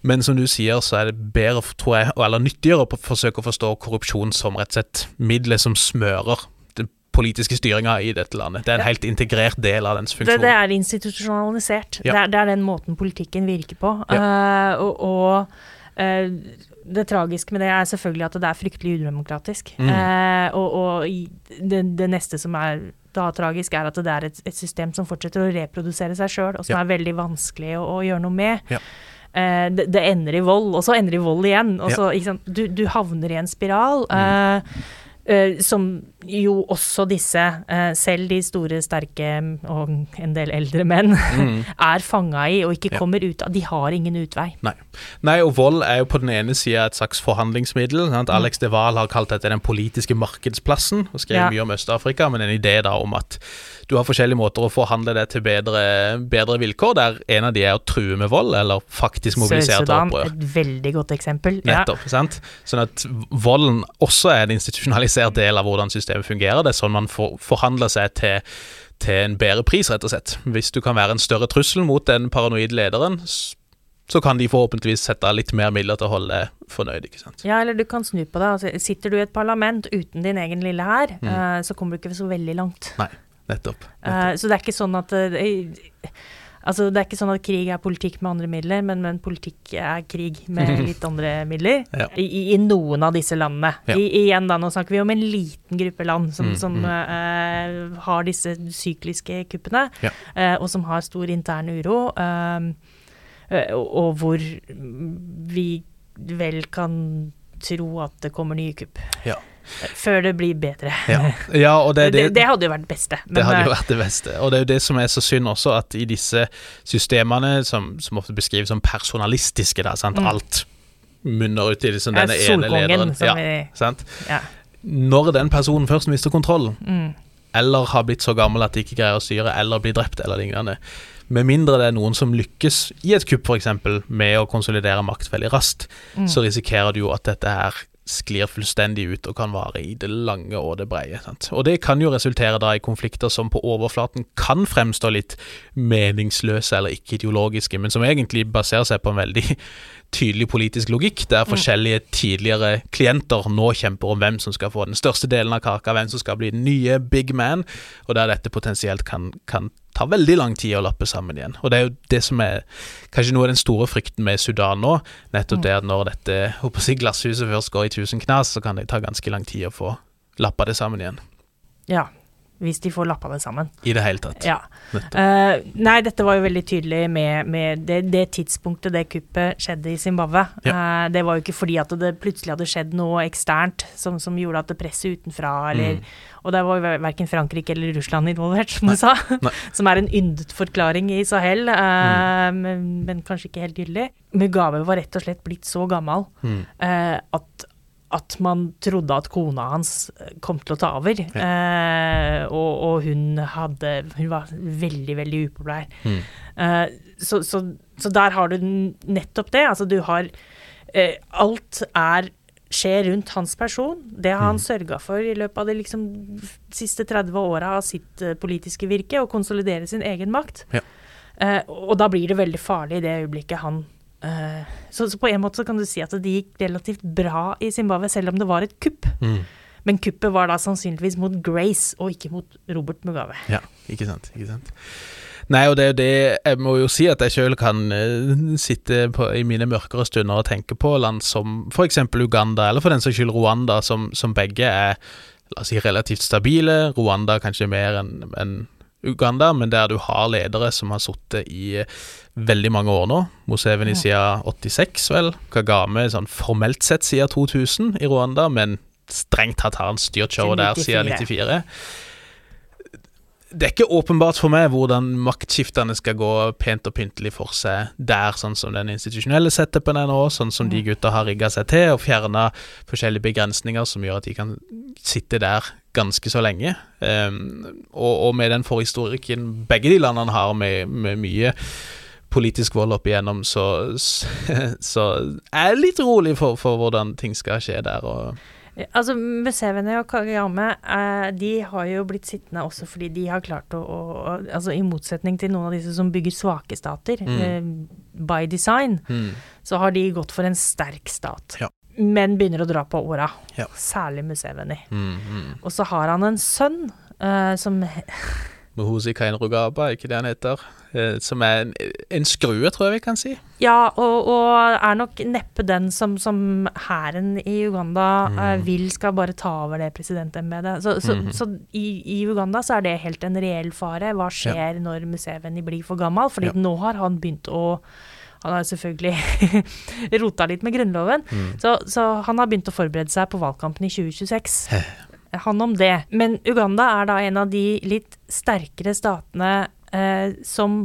Men som du sier, så er det bedre, tror jeg, eller nyttigere å forsøke å forstå korrupsjon som rett og slett middelet som smører den politiske styringa i dette landet. Det er en helt integrert del av dens funksjon. det er institusjonalisert. Ja. Det, er, det er den måten politikken virker på. Eh, og og eh, det tragiske med det er selvfølgelig at det er fryktelig udemokratisk. Mm. Eh, og og det, det neste som er da tragisk, er at det er et, et system som fortsetter å reprodusere seg sjøl, og som Ja. er veldig vanskelig å, å gjøre noe med. Ja. Eh, det, det ender i vold, og så ender det i vold igjen. Og Ja. så, sant? Du, du havner i en spiral. Mm. eh, eh, som jo også disse, eh, selv de store, sterke og en del eldre menn, er fanga i og ikke Mm. Ja. kommer ut av. De har ingen utvei. Nei. Nei, og vold er jo på den ene sida et slags forhandlingsmiddel. Sant? Alex de Wahl har kalt dette den politiske markedsplassen, og skrev Ja. mye om Øst-Afrika, men en idé da om at du har forskjellige måter å forhandle det til bedre, bedre vilkår, der en av de er å true med vold, eller faktisk mobilisere til opprør. et veldig godt eksempel. Ja. Nettopp. sant? Sånn at volden også er en institusjonalisert del av hvordan systemet fungerer. Det er sånn man for, forhandler seg til, til en bedre pris, rett og slett. Hvis du kan være en større trussel mot den paranoide lederen, så kan de forhåpentligvis sette litt mer midler til å holde deg fornøyd, ikke sant. Ja, eller du kan snu på det. Altså, sitter du i et parlament uten din egen lille hær, Mm. eh, så kommer du ikke så veldig langt. Nei, nettopp. Eh, så det er ikke sånn at eh, Altså, det er ikke sånn at krig er politikk med andre midler, men, men politikk er krig med litt andre midler. Ja. I, i, noen av disse landene. Ja. I, igjen da, nå snakker vi om en liten gruppe land som, Mm, som mm. Uh, har disse sykliske kuppene, Ja. uh, og som har stor intern uro, og, og hvor vi vel kan tro at det kommer nye kupp. Ja. Før det blir bedre. Ja, ja og det, Det, det hadde jo vært det beste. Det hadde jo eh, vært det beste. Og det er jo det som er så synd også, at i disse systemene, som, som ofte beskrives som personalistiske, da, sant? Mm. alt munner ut i liksom Ja, denne ene lederen. som Ja, vi- sant? ja. Når den personen først mister kontroll, Mm. eller har blitt så gammel at de ikke greier å styre, eller blir drept, eller lignende Med mindre det er noen som lykkes i et kupp, f.eks., med å konsolidere makt veldig raskt, Mm. så risikerer du jo at dette her sklir fullstendig ut og kan vare i det lange og det breie. Sant? Og det kan jo resultere da i konflikter som på overflaten kan fremstå litt meningsløse eller ikke ideologiske, men som egentlig baserer seg på en veldig tydelig politisk logikk, der forskjellige tidligere klienter nå kjemper om hvem som skal få den største delen av kaka, hvem som skal bli den nye big man, og der dette potensielt kan, kan ta veldig lang tid å lappe sammen igjen. Og det er jo det som er kanskje noe av den store frykten med Sudan nå, nettopp det at når dette håper jeg, glasshuset først går i tusen knas, så kan det ta ganske lang tid å få lappa det sammen igjen. Ja. Hvis de får lappa det sammen. I det hele tatt. Ja. Eh, nei, dette var jo veldig tydelig med, med det, det tidspunktet det kuppet skjedde i Zimbabwe. Eh, det var jo ikke fordi at det plutselig hadde skjedd noe eksternt som, som gjorde at det presset utenfra, eller Mm. Og der var jo verken Frankrike eller Russland involvert, som du sa. Nei. som er en yndet forklaring i Sahel, uh, Mm. men, men kanskje ikke helt gyldig. Mugabe var rett og slett blitt så gammel Mm. at at man trodde at kona hans eh, kom til å ta over. Eh, og, og hun hadde Hun var veldig, veldig upopulær. Mm. Eh, så, så, så der har du nettopp det. Altså, du har eh, Alt er skjer rundt hans person. Det har han Mm. sørga for i løpet av de liksom, siste 30 åra av sitt eh, politiske virke, å konsolidere sin egen makt. Ja. Eh, og da blir det veldig farlig i det øyeblikket han så, så på en måte så kan du si at det gikk relativt bra i Zimbabwe, selv om det var et kupp. Mm. Men kuppet var da sannsynligvis mot Grace, og ikke mot Robert Mugabe. Ja, ikke sant. Ikke sant. Nei, og det er jo det Jeg må jo si at jeg sjøl kan uh, sitte på, i mine mørkere stunder og tenke på land som f.eks. Uganda, eller for den saks skyld Rwanda, som, som begge er la oss si, relativt stabile. Rwanda kanskje mer enn enn Uganda, men der du har ledere som har sittet i eh, veldig mange år nå. Museveni siden 86, vel. Kagame sånn formelt sett siden 2000 i Rwanda, men strengt tatt har han styrt showet der siden 94 det er ikke åpenbart for meg hvordan maktskiftene skal gå pent og pyntelig for seg der, sånn som den institusjonelle setupen er nå, sånn som de gutta har rigga seg til, og fjerna forskjellige begrensninger som gjør at de kan sitte der ganske så lenge. Um, og, og med den forhistorikken begge de landene har, med, med mye politisk vold opp igjennom, så, så er jeg litt rolig for, for hvordan ting skal skje der. og Altså, Museveni og Kagame eh, de har jo blitt sittende også fordi de har klart å, å altså I motsetning til noen av disse som bygger svake stater, mm. eh, by design, mm. så har de gått for en sterk stat. Ja. Men begynner å dra på åra. Ja. Særlig Museveni. Mm, mm. og så har han en sønn eh, som Muhuzi Kainrugaba, ikke det han heter. Eh, som er en, skrue, tror jeg vi kan si. Ja, og, og er nok neppe den som, som hæren i Uganda mm. uh, vil skal bare ta over det presidentembetet. Så, så, mm. så i, i, Uganda så er det helt en reell fare. Hva skjer ja. når Museveni blir for gammel? Fordi ja. nå har han begynt å han har selvfølgelig rota litt med Grunnloven, mm. så, så, han har begynt å forberede seg på valgkampen i 2026 han om det. Men Uganda er da en av de litt sterkere statene eh, som,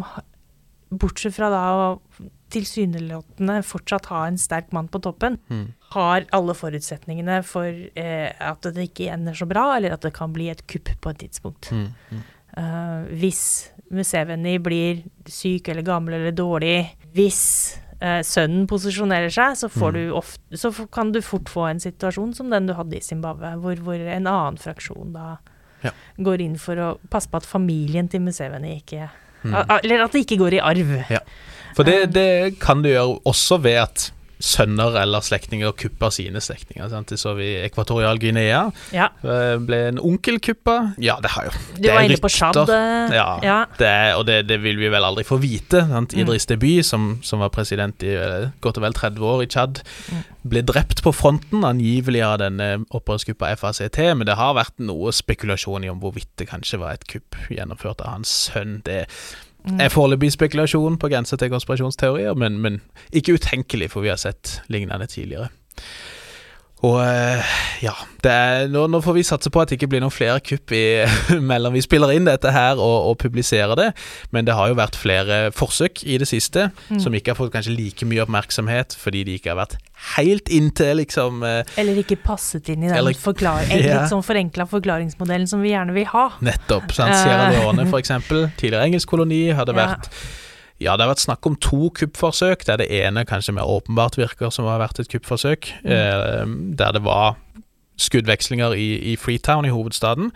bortsett fra da å tilsynelatende fortsatt ha en sterk mann på toppen, mm. har alle forutsetningene for eh, at det ikke ender så bra, eller at det kan bli et kupp på et tidspunkt. Mm. Mm. Uh, hvis Museveni blir syk eller gammel eller dårlig, hvis eh, sønnen posisjonerer seg, så, mm. ofte, så, kan du fort få en situasjon som den du hadde i Zimbabwe, hvor, hvor en annen fraksjon da ja. går inn for å passe på at familien til Museveni ikke mm. Eller at det ikke går i arv. Ja. For det, eh. det kan du gjøre også ved at sønner eller slektninger kuppa sine slektninger. Det så vi i Ekvatorial Guinea. Ja. Eh, ble en onkel kuppa. Ja, det har jo Du var inne på Tsjad. Ja, ja. Det, og det, det, vil vi vel aldri få vite. Sant? Mm. Idris Deby, som, som, var president i eh, godt og vel 30 år i Tsjad, mm. ble drept på fronten, angivelig av denne opprørskuppa FACT, men det har vært noe spekulasjon i om hvorvidt det kanskje var et kupp gjennomført av hans sønn. Det Mm. Er foreløpig spekulasjon på grensa til konspirasjonsteorier, men, men, ikke utenkelig, for vi har sett lignende tidligere. Og eh, ja, er, nå, nå, får vi satse på at det ikke blir noen flere kupp i, mellom vi spiller inn dette her og, og, publiserer det. Men det har jo vært flere forsøk i det siste mm. som ikke har fått kanskje like mye oppmerksomhet fordi de ikke har vært helt inntil, liksom eh, Eller ikke passet inn i den eller, forklar ja. litt sånn forenkla forklaringsmodellen som vi gjerne vil ha. Nettopp. Sant? Sierra eh. Leone, for eksempel. Tidligere engelsk koloni hadde ja. vært ja, det har vært snakk om to kuppforsøk, der det ene kanskje mer åpenbart virker som har vært et kuppforsøk. Mm. Eh, der det var skuddvekslinger i, i, Freetown, i hovedstaden.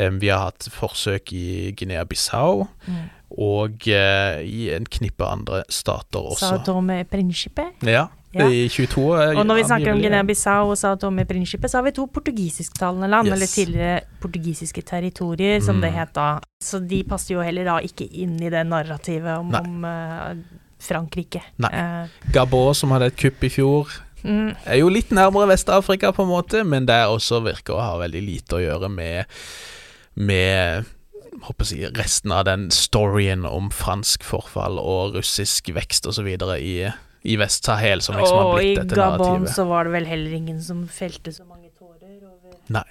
Eh, vi har hatt forsøk i Guinea-Bissau. Mm. Og eh, i en knippe andre stater også. Stater med prinsippet? Ja, ja. I 22 Og når vi snakker om Guinea-Bissau og Sao Tome Principe, så har vi to portugisisktalende land, yes. eller tidligere portugisiske territorier, som mm. det het da. Så de passer jo heller da ikke inn i det narrativet om, om uh, Frankrike. Nei. Uh, Gabon, som hadde et kupp i fjor, mm. er jo litt nærmere Vest-Afrika på en måte, men det også virker å ha veldig lite å gjøre med, med håper jeg, resten av den storyen om fransk forfall og russisk vekst osv. i i Vest-Sahel, som liksom har blitt dette narrativet. Og i Gabon så var det vel heller ingen som felte så mange tårer over Nei.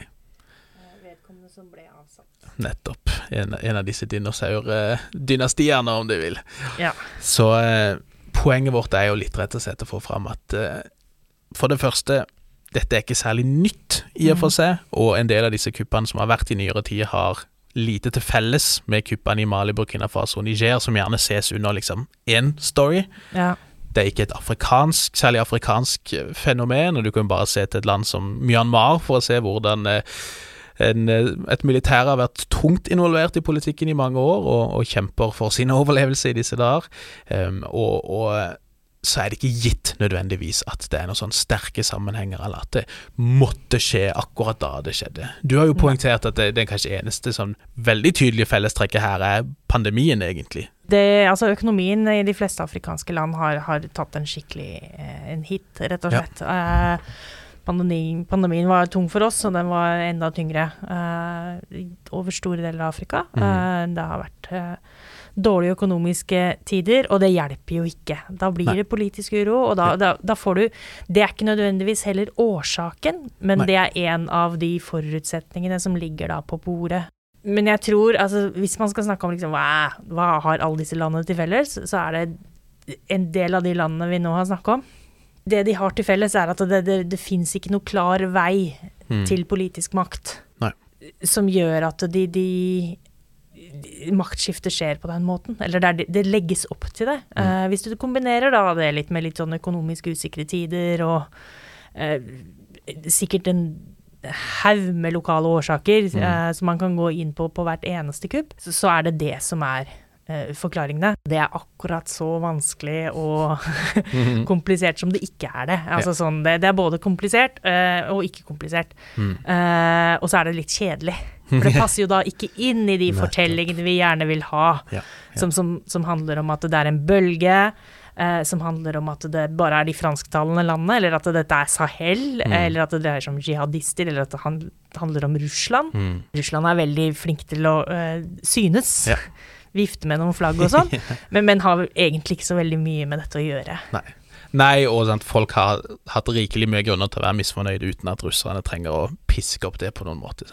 Eh, vedkommende som ble avsatt. Nettopp. En, en av disse dinosaurdynastiene, om du vil. Ja. Så eh, poenget vårt er jo litt rett og slett å få fram at eh, for det første dette er ikke særlig nytt i og for mm. seg, og en del av disse kuppene som har vært i nyere tid, har lite til felles med kuppene i Mali, Burkina Faso og Niger, som gjerne ses under liksom én story. Ja det er ikke et afrikansk, særlig afrikansk eh, fenomen, og du kan bare se til et land som Myanmar for å se hvordan eh, en, eh, et militær har vært tungt involvert i politikken i mange år, og, og kjemper for sin overlevelse i disse dager. Um, og, og så er det ikke gitt nødvendigvis at det er noen sånn sterke sammenhenger, eller at det måtte skje akkurat da det skjedde. Du har jo poengtert at det, det kanskje eneste sånn veldig tydelige fellestrekket her er pandemien, egentlig. Det, altså økonomien i de fleste afrikanske land har, har tatt en skikkelig eh, en hit, rett og slett. Ja. Eh, pandemien, pandemien, var tung for oss, og den var enda tyngre eh, over store deler av Afrika. Mm. det har vært eh, dårlige økonomiske tider, og det hjelper jo ikke. Da blir Nei. det politisk uro, og da, da, da, får du Det er ikke nødvendigvis heller årsaken, men Nei. det er en av de forutsetningene som ligger da på bordet. Men jeg tror, altså hvis man skal snakke om liksom, hva, hva har alle disse landene til felles, så er det en del av de landene vi nå har snakka om. Det de har til felles, er at det, det, det fins ikke noe klar vei mm. til politisk makt. Nei. Som gjør at de, de maktskiftet skjer på den måten. Eller det, det legges opp til det. Mm. Uh, hvis du kombinerer da det litt med litt sånn økonomisk usikre tider og uh, sikkert en haug med lokale årsaker mm. uh, som man kan gå inn på på hvert eneste kupp, så, så er det det som er forklaringene. Det er akkurat så vanskelig og komplisert som det ikke er det. Altså, sånn, det, det, er både komplisert og ikke komplisert. Mm. og så er det litt kjedelig. For det passer jo da ikke inn i de fortellingene vi gjerne vil ha, ja, ja. Som, som, som, handler om at det er en bølge eh, som handler om at det bare er de fransktalende landene, eller at dette er Sahel, mm. eller at det dreier seg om jihadister, eller at det handler om Russland. Mm. Russland er veldig flink til å eh, synes. Ja. Vifte med noen flagg og sånn, men, men, har egentlig ikke så veldig mye med dette å gjøre. Nei. Nei, og sant, folk har hatt rikelig mye grunner til å være misfornøyde uten at russerne trenger å piske opp det på noen måte.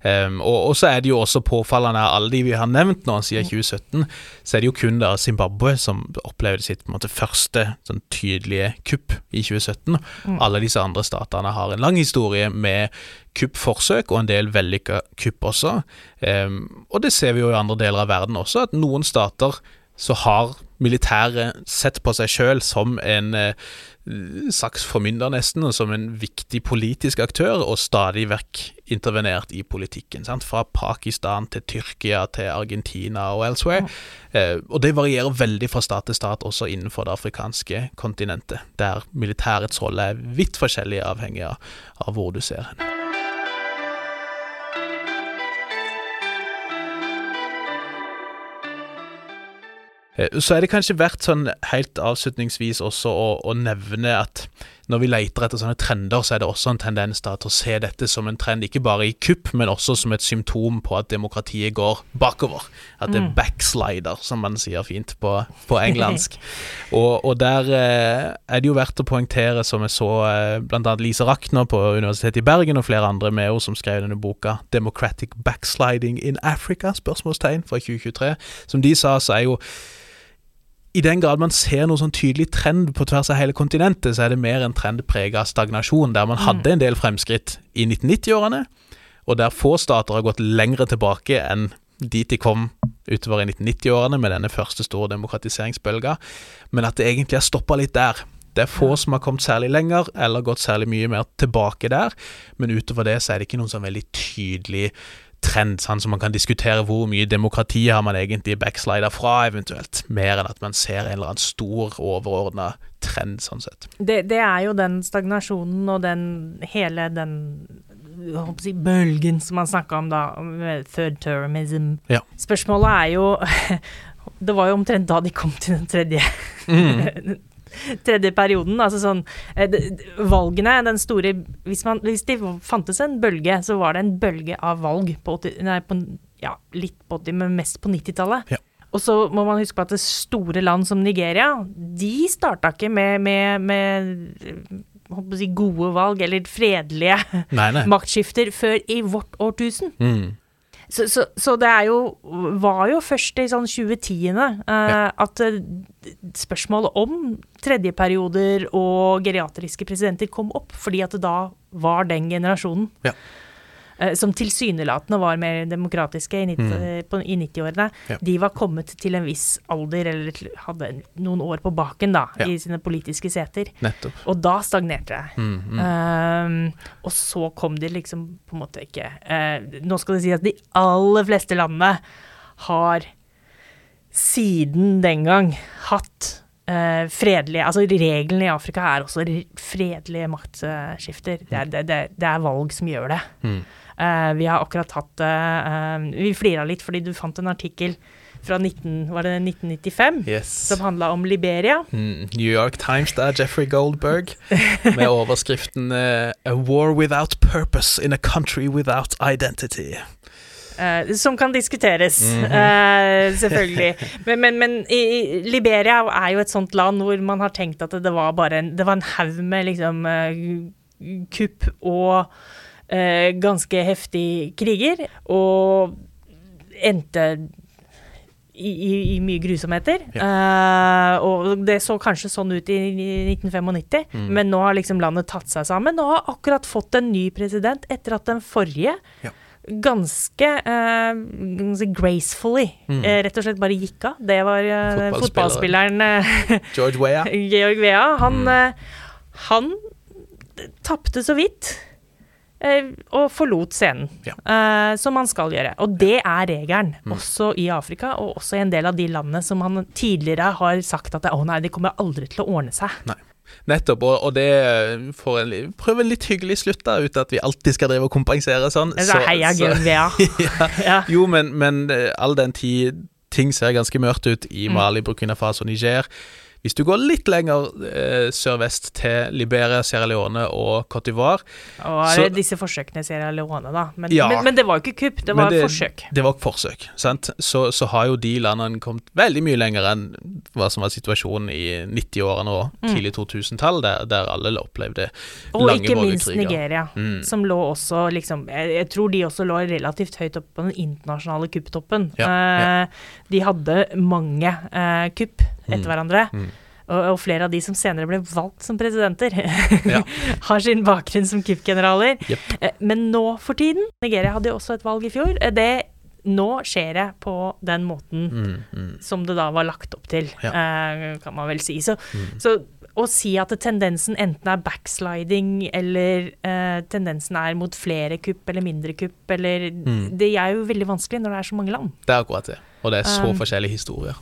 Um, og, og, så er det jo også påfallende av alle de vi har nevnt nå siden 2017, så er det jo kun da Zimbabwe som opplevde sitt måte, første sånn, tydelige kupp i 2017. Mm. Alle disse andre statene har en lang historie med kuppforsøk, og en del vellykka kupp også. Um, og det ser vi jo i andre deler av verden også, at noen stater så har militæret sett på seg sjøl som en eh, slags formynder, nesten, og som en viktig politisk aktør, og stadig vekk intervenert i politikken. Sant? Fra Pakistan til Tyrkia til Argentina og elsewhere. Eh, og det varierer veldig fra stat til stat, også innenfor det afrikanske kontinentet, der militærets rolle er vidt forskjellig avhengig av hvor du ser henne. Så er det kanskje verdt sånn helt avslutningsvis også å, å, nevne at når vi leter etter sånne trender, så er det også en tendens til å se dette som en trend, ikke bare i kupp, men også som et symptom på at demokratiet går bakover. At det er backslider, som man sier fint på, på engelsk. og, og, der eh, er det jo verdt å poengtere, som jeg så eh, bl.a. Lise Rakner på Universitetet i Bergen og flere andre med henne som skrev denne boka 'Democratic Backsliding in Africa?' spørsmålstegn fra 2023. Som de sa, så er jo i den grad man ser noen sånn tydelig trend på tvers av hele kontinentet, så er det mer en trend preget av stagnasjon, der man hadde en del fremskritt i 1990-årene, og der få stater har gått lengre tilbake enn dit de kom utover i 1990-årene med denne første store demokratiseringsbølga, men at det egentlig har stoppa litt der. Det er få som har kommet særlig lenger, eller gått særlig mye mer tilbake der, men utover det så er det ikke noen sånn veldig tydelig trend, sånn som man kan diskutere hvor mye demokrati har man egentlig backslider fra, eventuelt, mer enn at man ser en eller annen stor, overordna trend, sånn sett. Det, det, er jo den stagnasjonen og den hele den si, bølgen som man snakka om da, third termism. Ja. Spørsmålet er jo Det var jo omtrent da de kom til den tredje. Mm. tredje perioden. Altså sånn eh, Valgene, den store hvis, man, hvis det fantes en bølge, så var det en bølge av valg på 80 Nei, på, ja, litt på 80, men mest på 90-tallet. Ja. Og så må man huske på at det store land som Nigeria, de starta ikke med, med, med si, gode valg, eller fredelige nei, nei. maktskifter, før i vårt årtusen. Mm. Så, så, så, det er jo var jo først i sånn 2010-ene uh, ja. at uh, spørsmålet om tredjeperioder og geriatriske presidenter kom opp, fordi at det da var den generasjonen. Ja. Eh, som tilsynelatende var mer demokratiske i 90-årene, mm. ja. de var kommet til en viss alder, eller hadde noen år på baken da, ja. i sine politiske seter. Nettopp. Og da stagnerte det. Mm, mm. um, og så kom de liksom på en måte ikke uh, Nå skal det si at de aller fleste landene har siden den gang hatt uh, fredelige Altså reglene i Afrika er også fredelige maktskifter. Det er, det, det, det er valg som gjør det. Mm. Uh, vi har akkurat hatt uh, Vi flira litt fordi du fant en artikkel fra 19, var det 1995 yes. som handla om Liberia. Mm, New York Times der, Jeffrey Goldberg, med overskriften uh, 'A war without purpose in a country without identity'. Uh, som kan diskuteres, mm -hmm. uh, selvfølgelig. men, men, men i, Liberia er jo et sånt land hvor man har tenkt at det var bare en, det var en haug med liksom uh, kupp og eh, ganske heftig kriger, og endte i, i, i, mye grusomheter. Ja. Uh, og det så kanskje sånn ut i, i 1995, mm. men nå har liksom landet tatt seg sammen og har akkurat fått en ny president etter at den forrige ja. ganske eh, gracefully eh, rett og slett bare gikk av. Det var uh, Fotballspilleren. eh, George Weah. Georg Weah. Han, eh, han tapte så vidt. Eh, Og forlot scenen, Ja. uh, som man skal gjøre. Og det er regelen, også i Afrika, og også i en del av de landene som man tidligere har sagt at å nei, det kommer aldri til å ordne seg. Nei. Nettopp, og, og det får en, prøve en litt hyggelig slutt, da, uten at vi alltid skal drive og kompensere sånn. Så, heia så, ja. Ja. Jo, men, men eh, all den tid ting ser ganske mørkt ut i Mali, Burkina Faso Niger. Hvis du går litt lenger eh, sørvest til Liberia, Sierra Leone og Cote d'Ivoire Og Så- disse forsøkene i Sierra Leone, da. Men, Ja. men, men det var jo ikke kupp, det var var forsøk. Det var forsøk, sant? Så, så har jo de landene kommet veldig mye lenger enn hva som var situasjonen i 90-årene og tidlig 2000-tall, der, der alle opplevde Mm. Og lange ikke minst. Nigeria, Mm. som lå også liksom jeg, jeg tror de også lå relativt høyt oppe på den internasjonale kupptoppen. Ja, ja. Eh, de hadde mange eh, kupp etter Mm. hverandre. Mm. Og, og flere av de som senere ble valgt som presidenter, Ja. har sin bakgrunn som KUF-generaler. Yep. men nå for tiden Nigeria hadde jo også et valg i fjor. eh, Det, nå skjer det på den måten Mm, mm. som det da var lagt opp til, Ja. Mm. eh, kan man vel si. Så, så å si at tendensen enten er backsliding, eller eh, tendensen er mot flere kupp eller mindre kupp, eller Mm. Det er jo veldig vanskelig når det er så mange land. Det er akkurat det. Og det er så Um, forskjellige historier.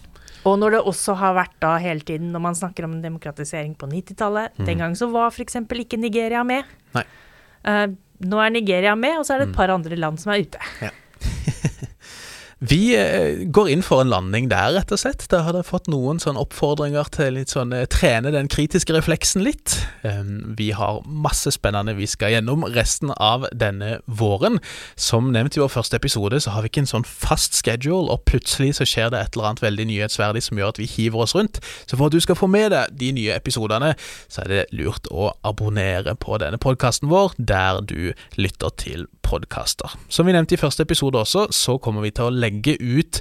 Og når det også har vært da hele tiden, når man snakker om demokratisering på 90-tallet Den gang så var f.eks. ikke Nigeria med. Mm. Nei. Uh, nå er Nigeria med, og så er det et par andre land som er ute. Vi eh, går inn for en landing der, rett og slett. Da har dere fått noen sånne oppfordringer til litt sånn eh, trene den kritiske refleksen litt. Vi har masse spennende vi skal gjennom resten av denne våren. Som nevnt i vår første episode, så har vi ikke en sånn fast schedule, og plutselig så skjer det et eller annet veldig nyhetsverdig som gjør at vi hiver oss rundt. Så for at du skal få med deg de nye episodene, så er det lurt å abonnere på denne podkasten vår der du lytter til podkaster. Som vi nevnte i første episode også, så kommer vi til å legge ut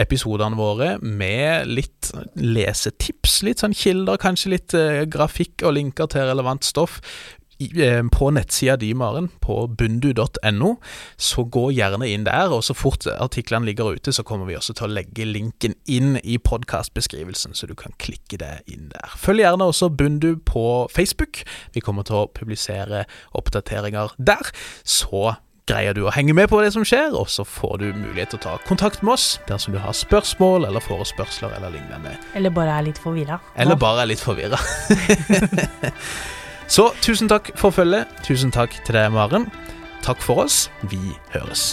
episodene våre med litt lesetips, litt sånn kilder, kanskje litt eh, grafikk og linker til relevant stoff. eh, På nettsida di, Maren, på bundu.no, så gå gjerne inn der. Og så fort artiklene ligger ute, så kommer vi også til å legge linken inn i podkastbeskrivelsen, så du kan klikke det inn der. Følg gjerne også Bundu på Facebook. Vi kommer til å publisere oppdateringer der. Så greier du å henge med på det som skjer, og så får du mulighet til å ta kontakt med oss dersom du har spørsmål eller forespørsler eller lignende. Eller bare er litt forvirra. Eller bare er litt forvirra. så tusen takk for følget. Tusen takk til deg, Maren. Takk for oss. Vi høres.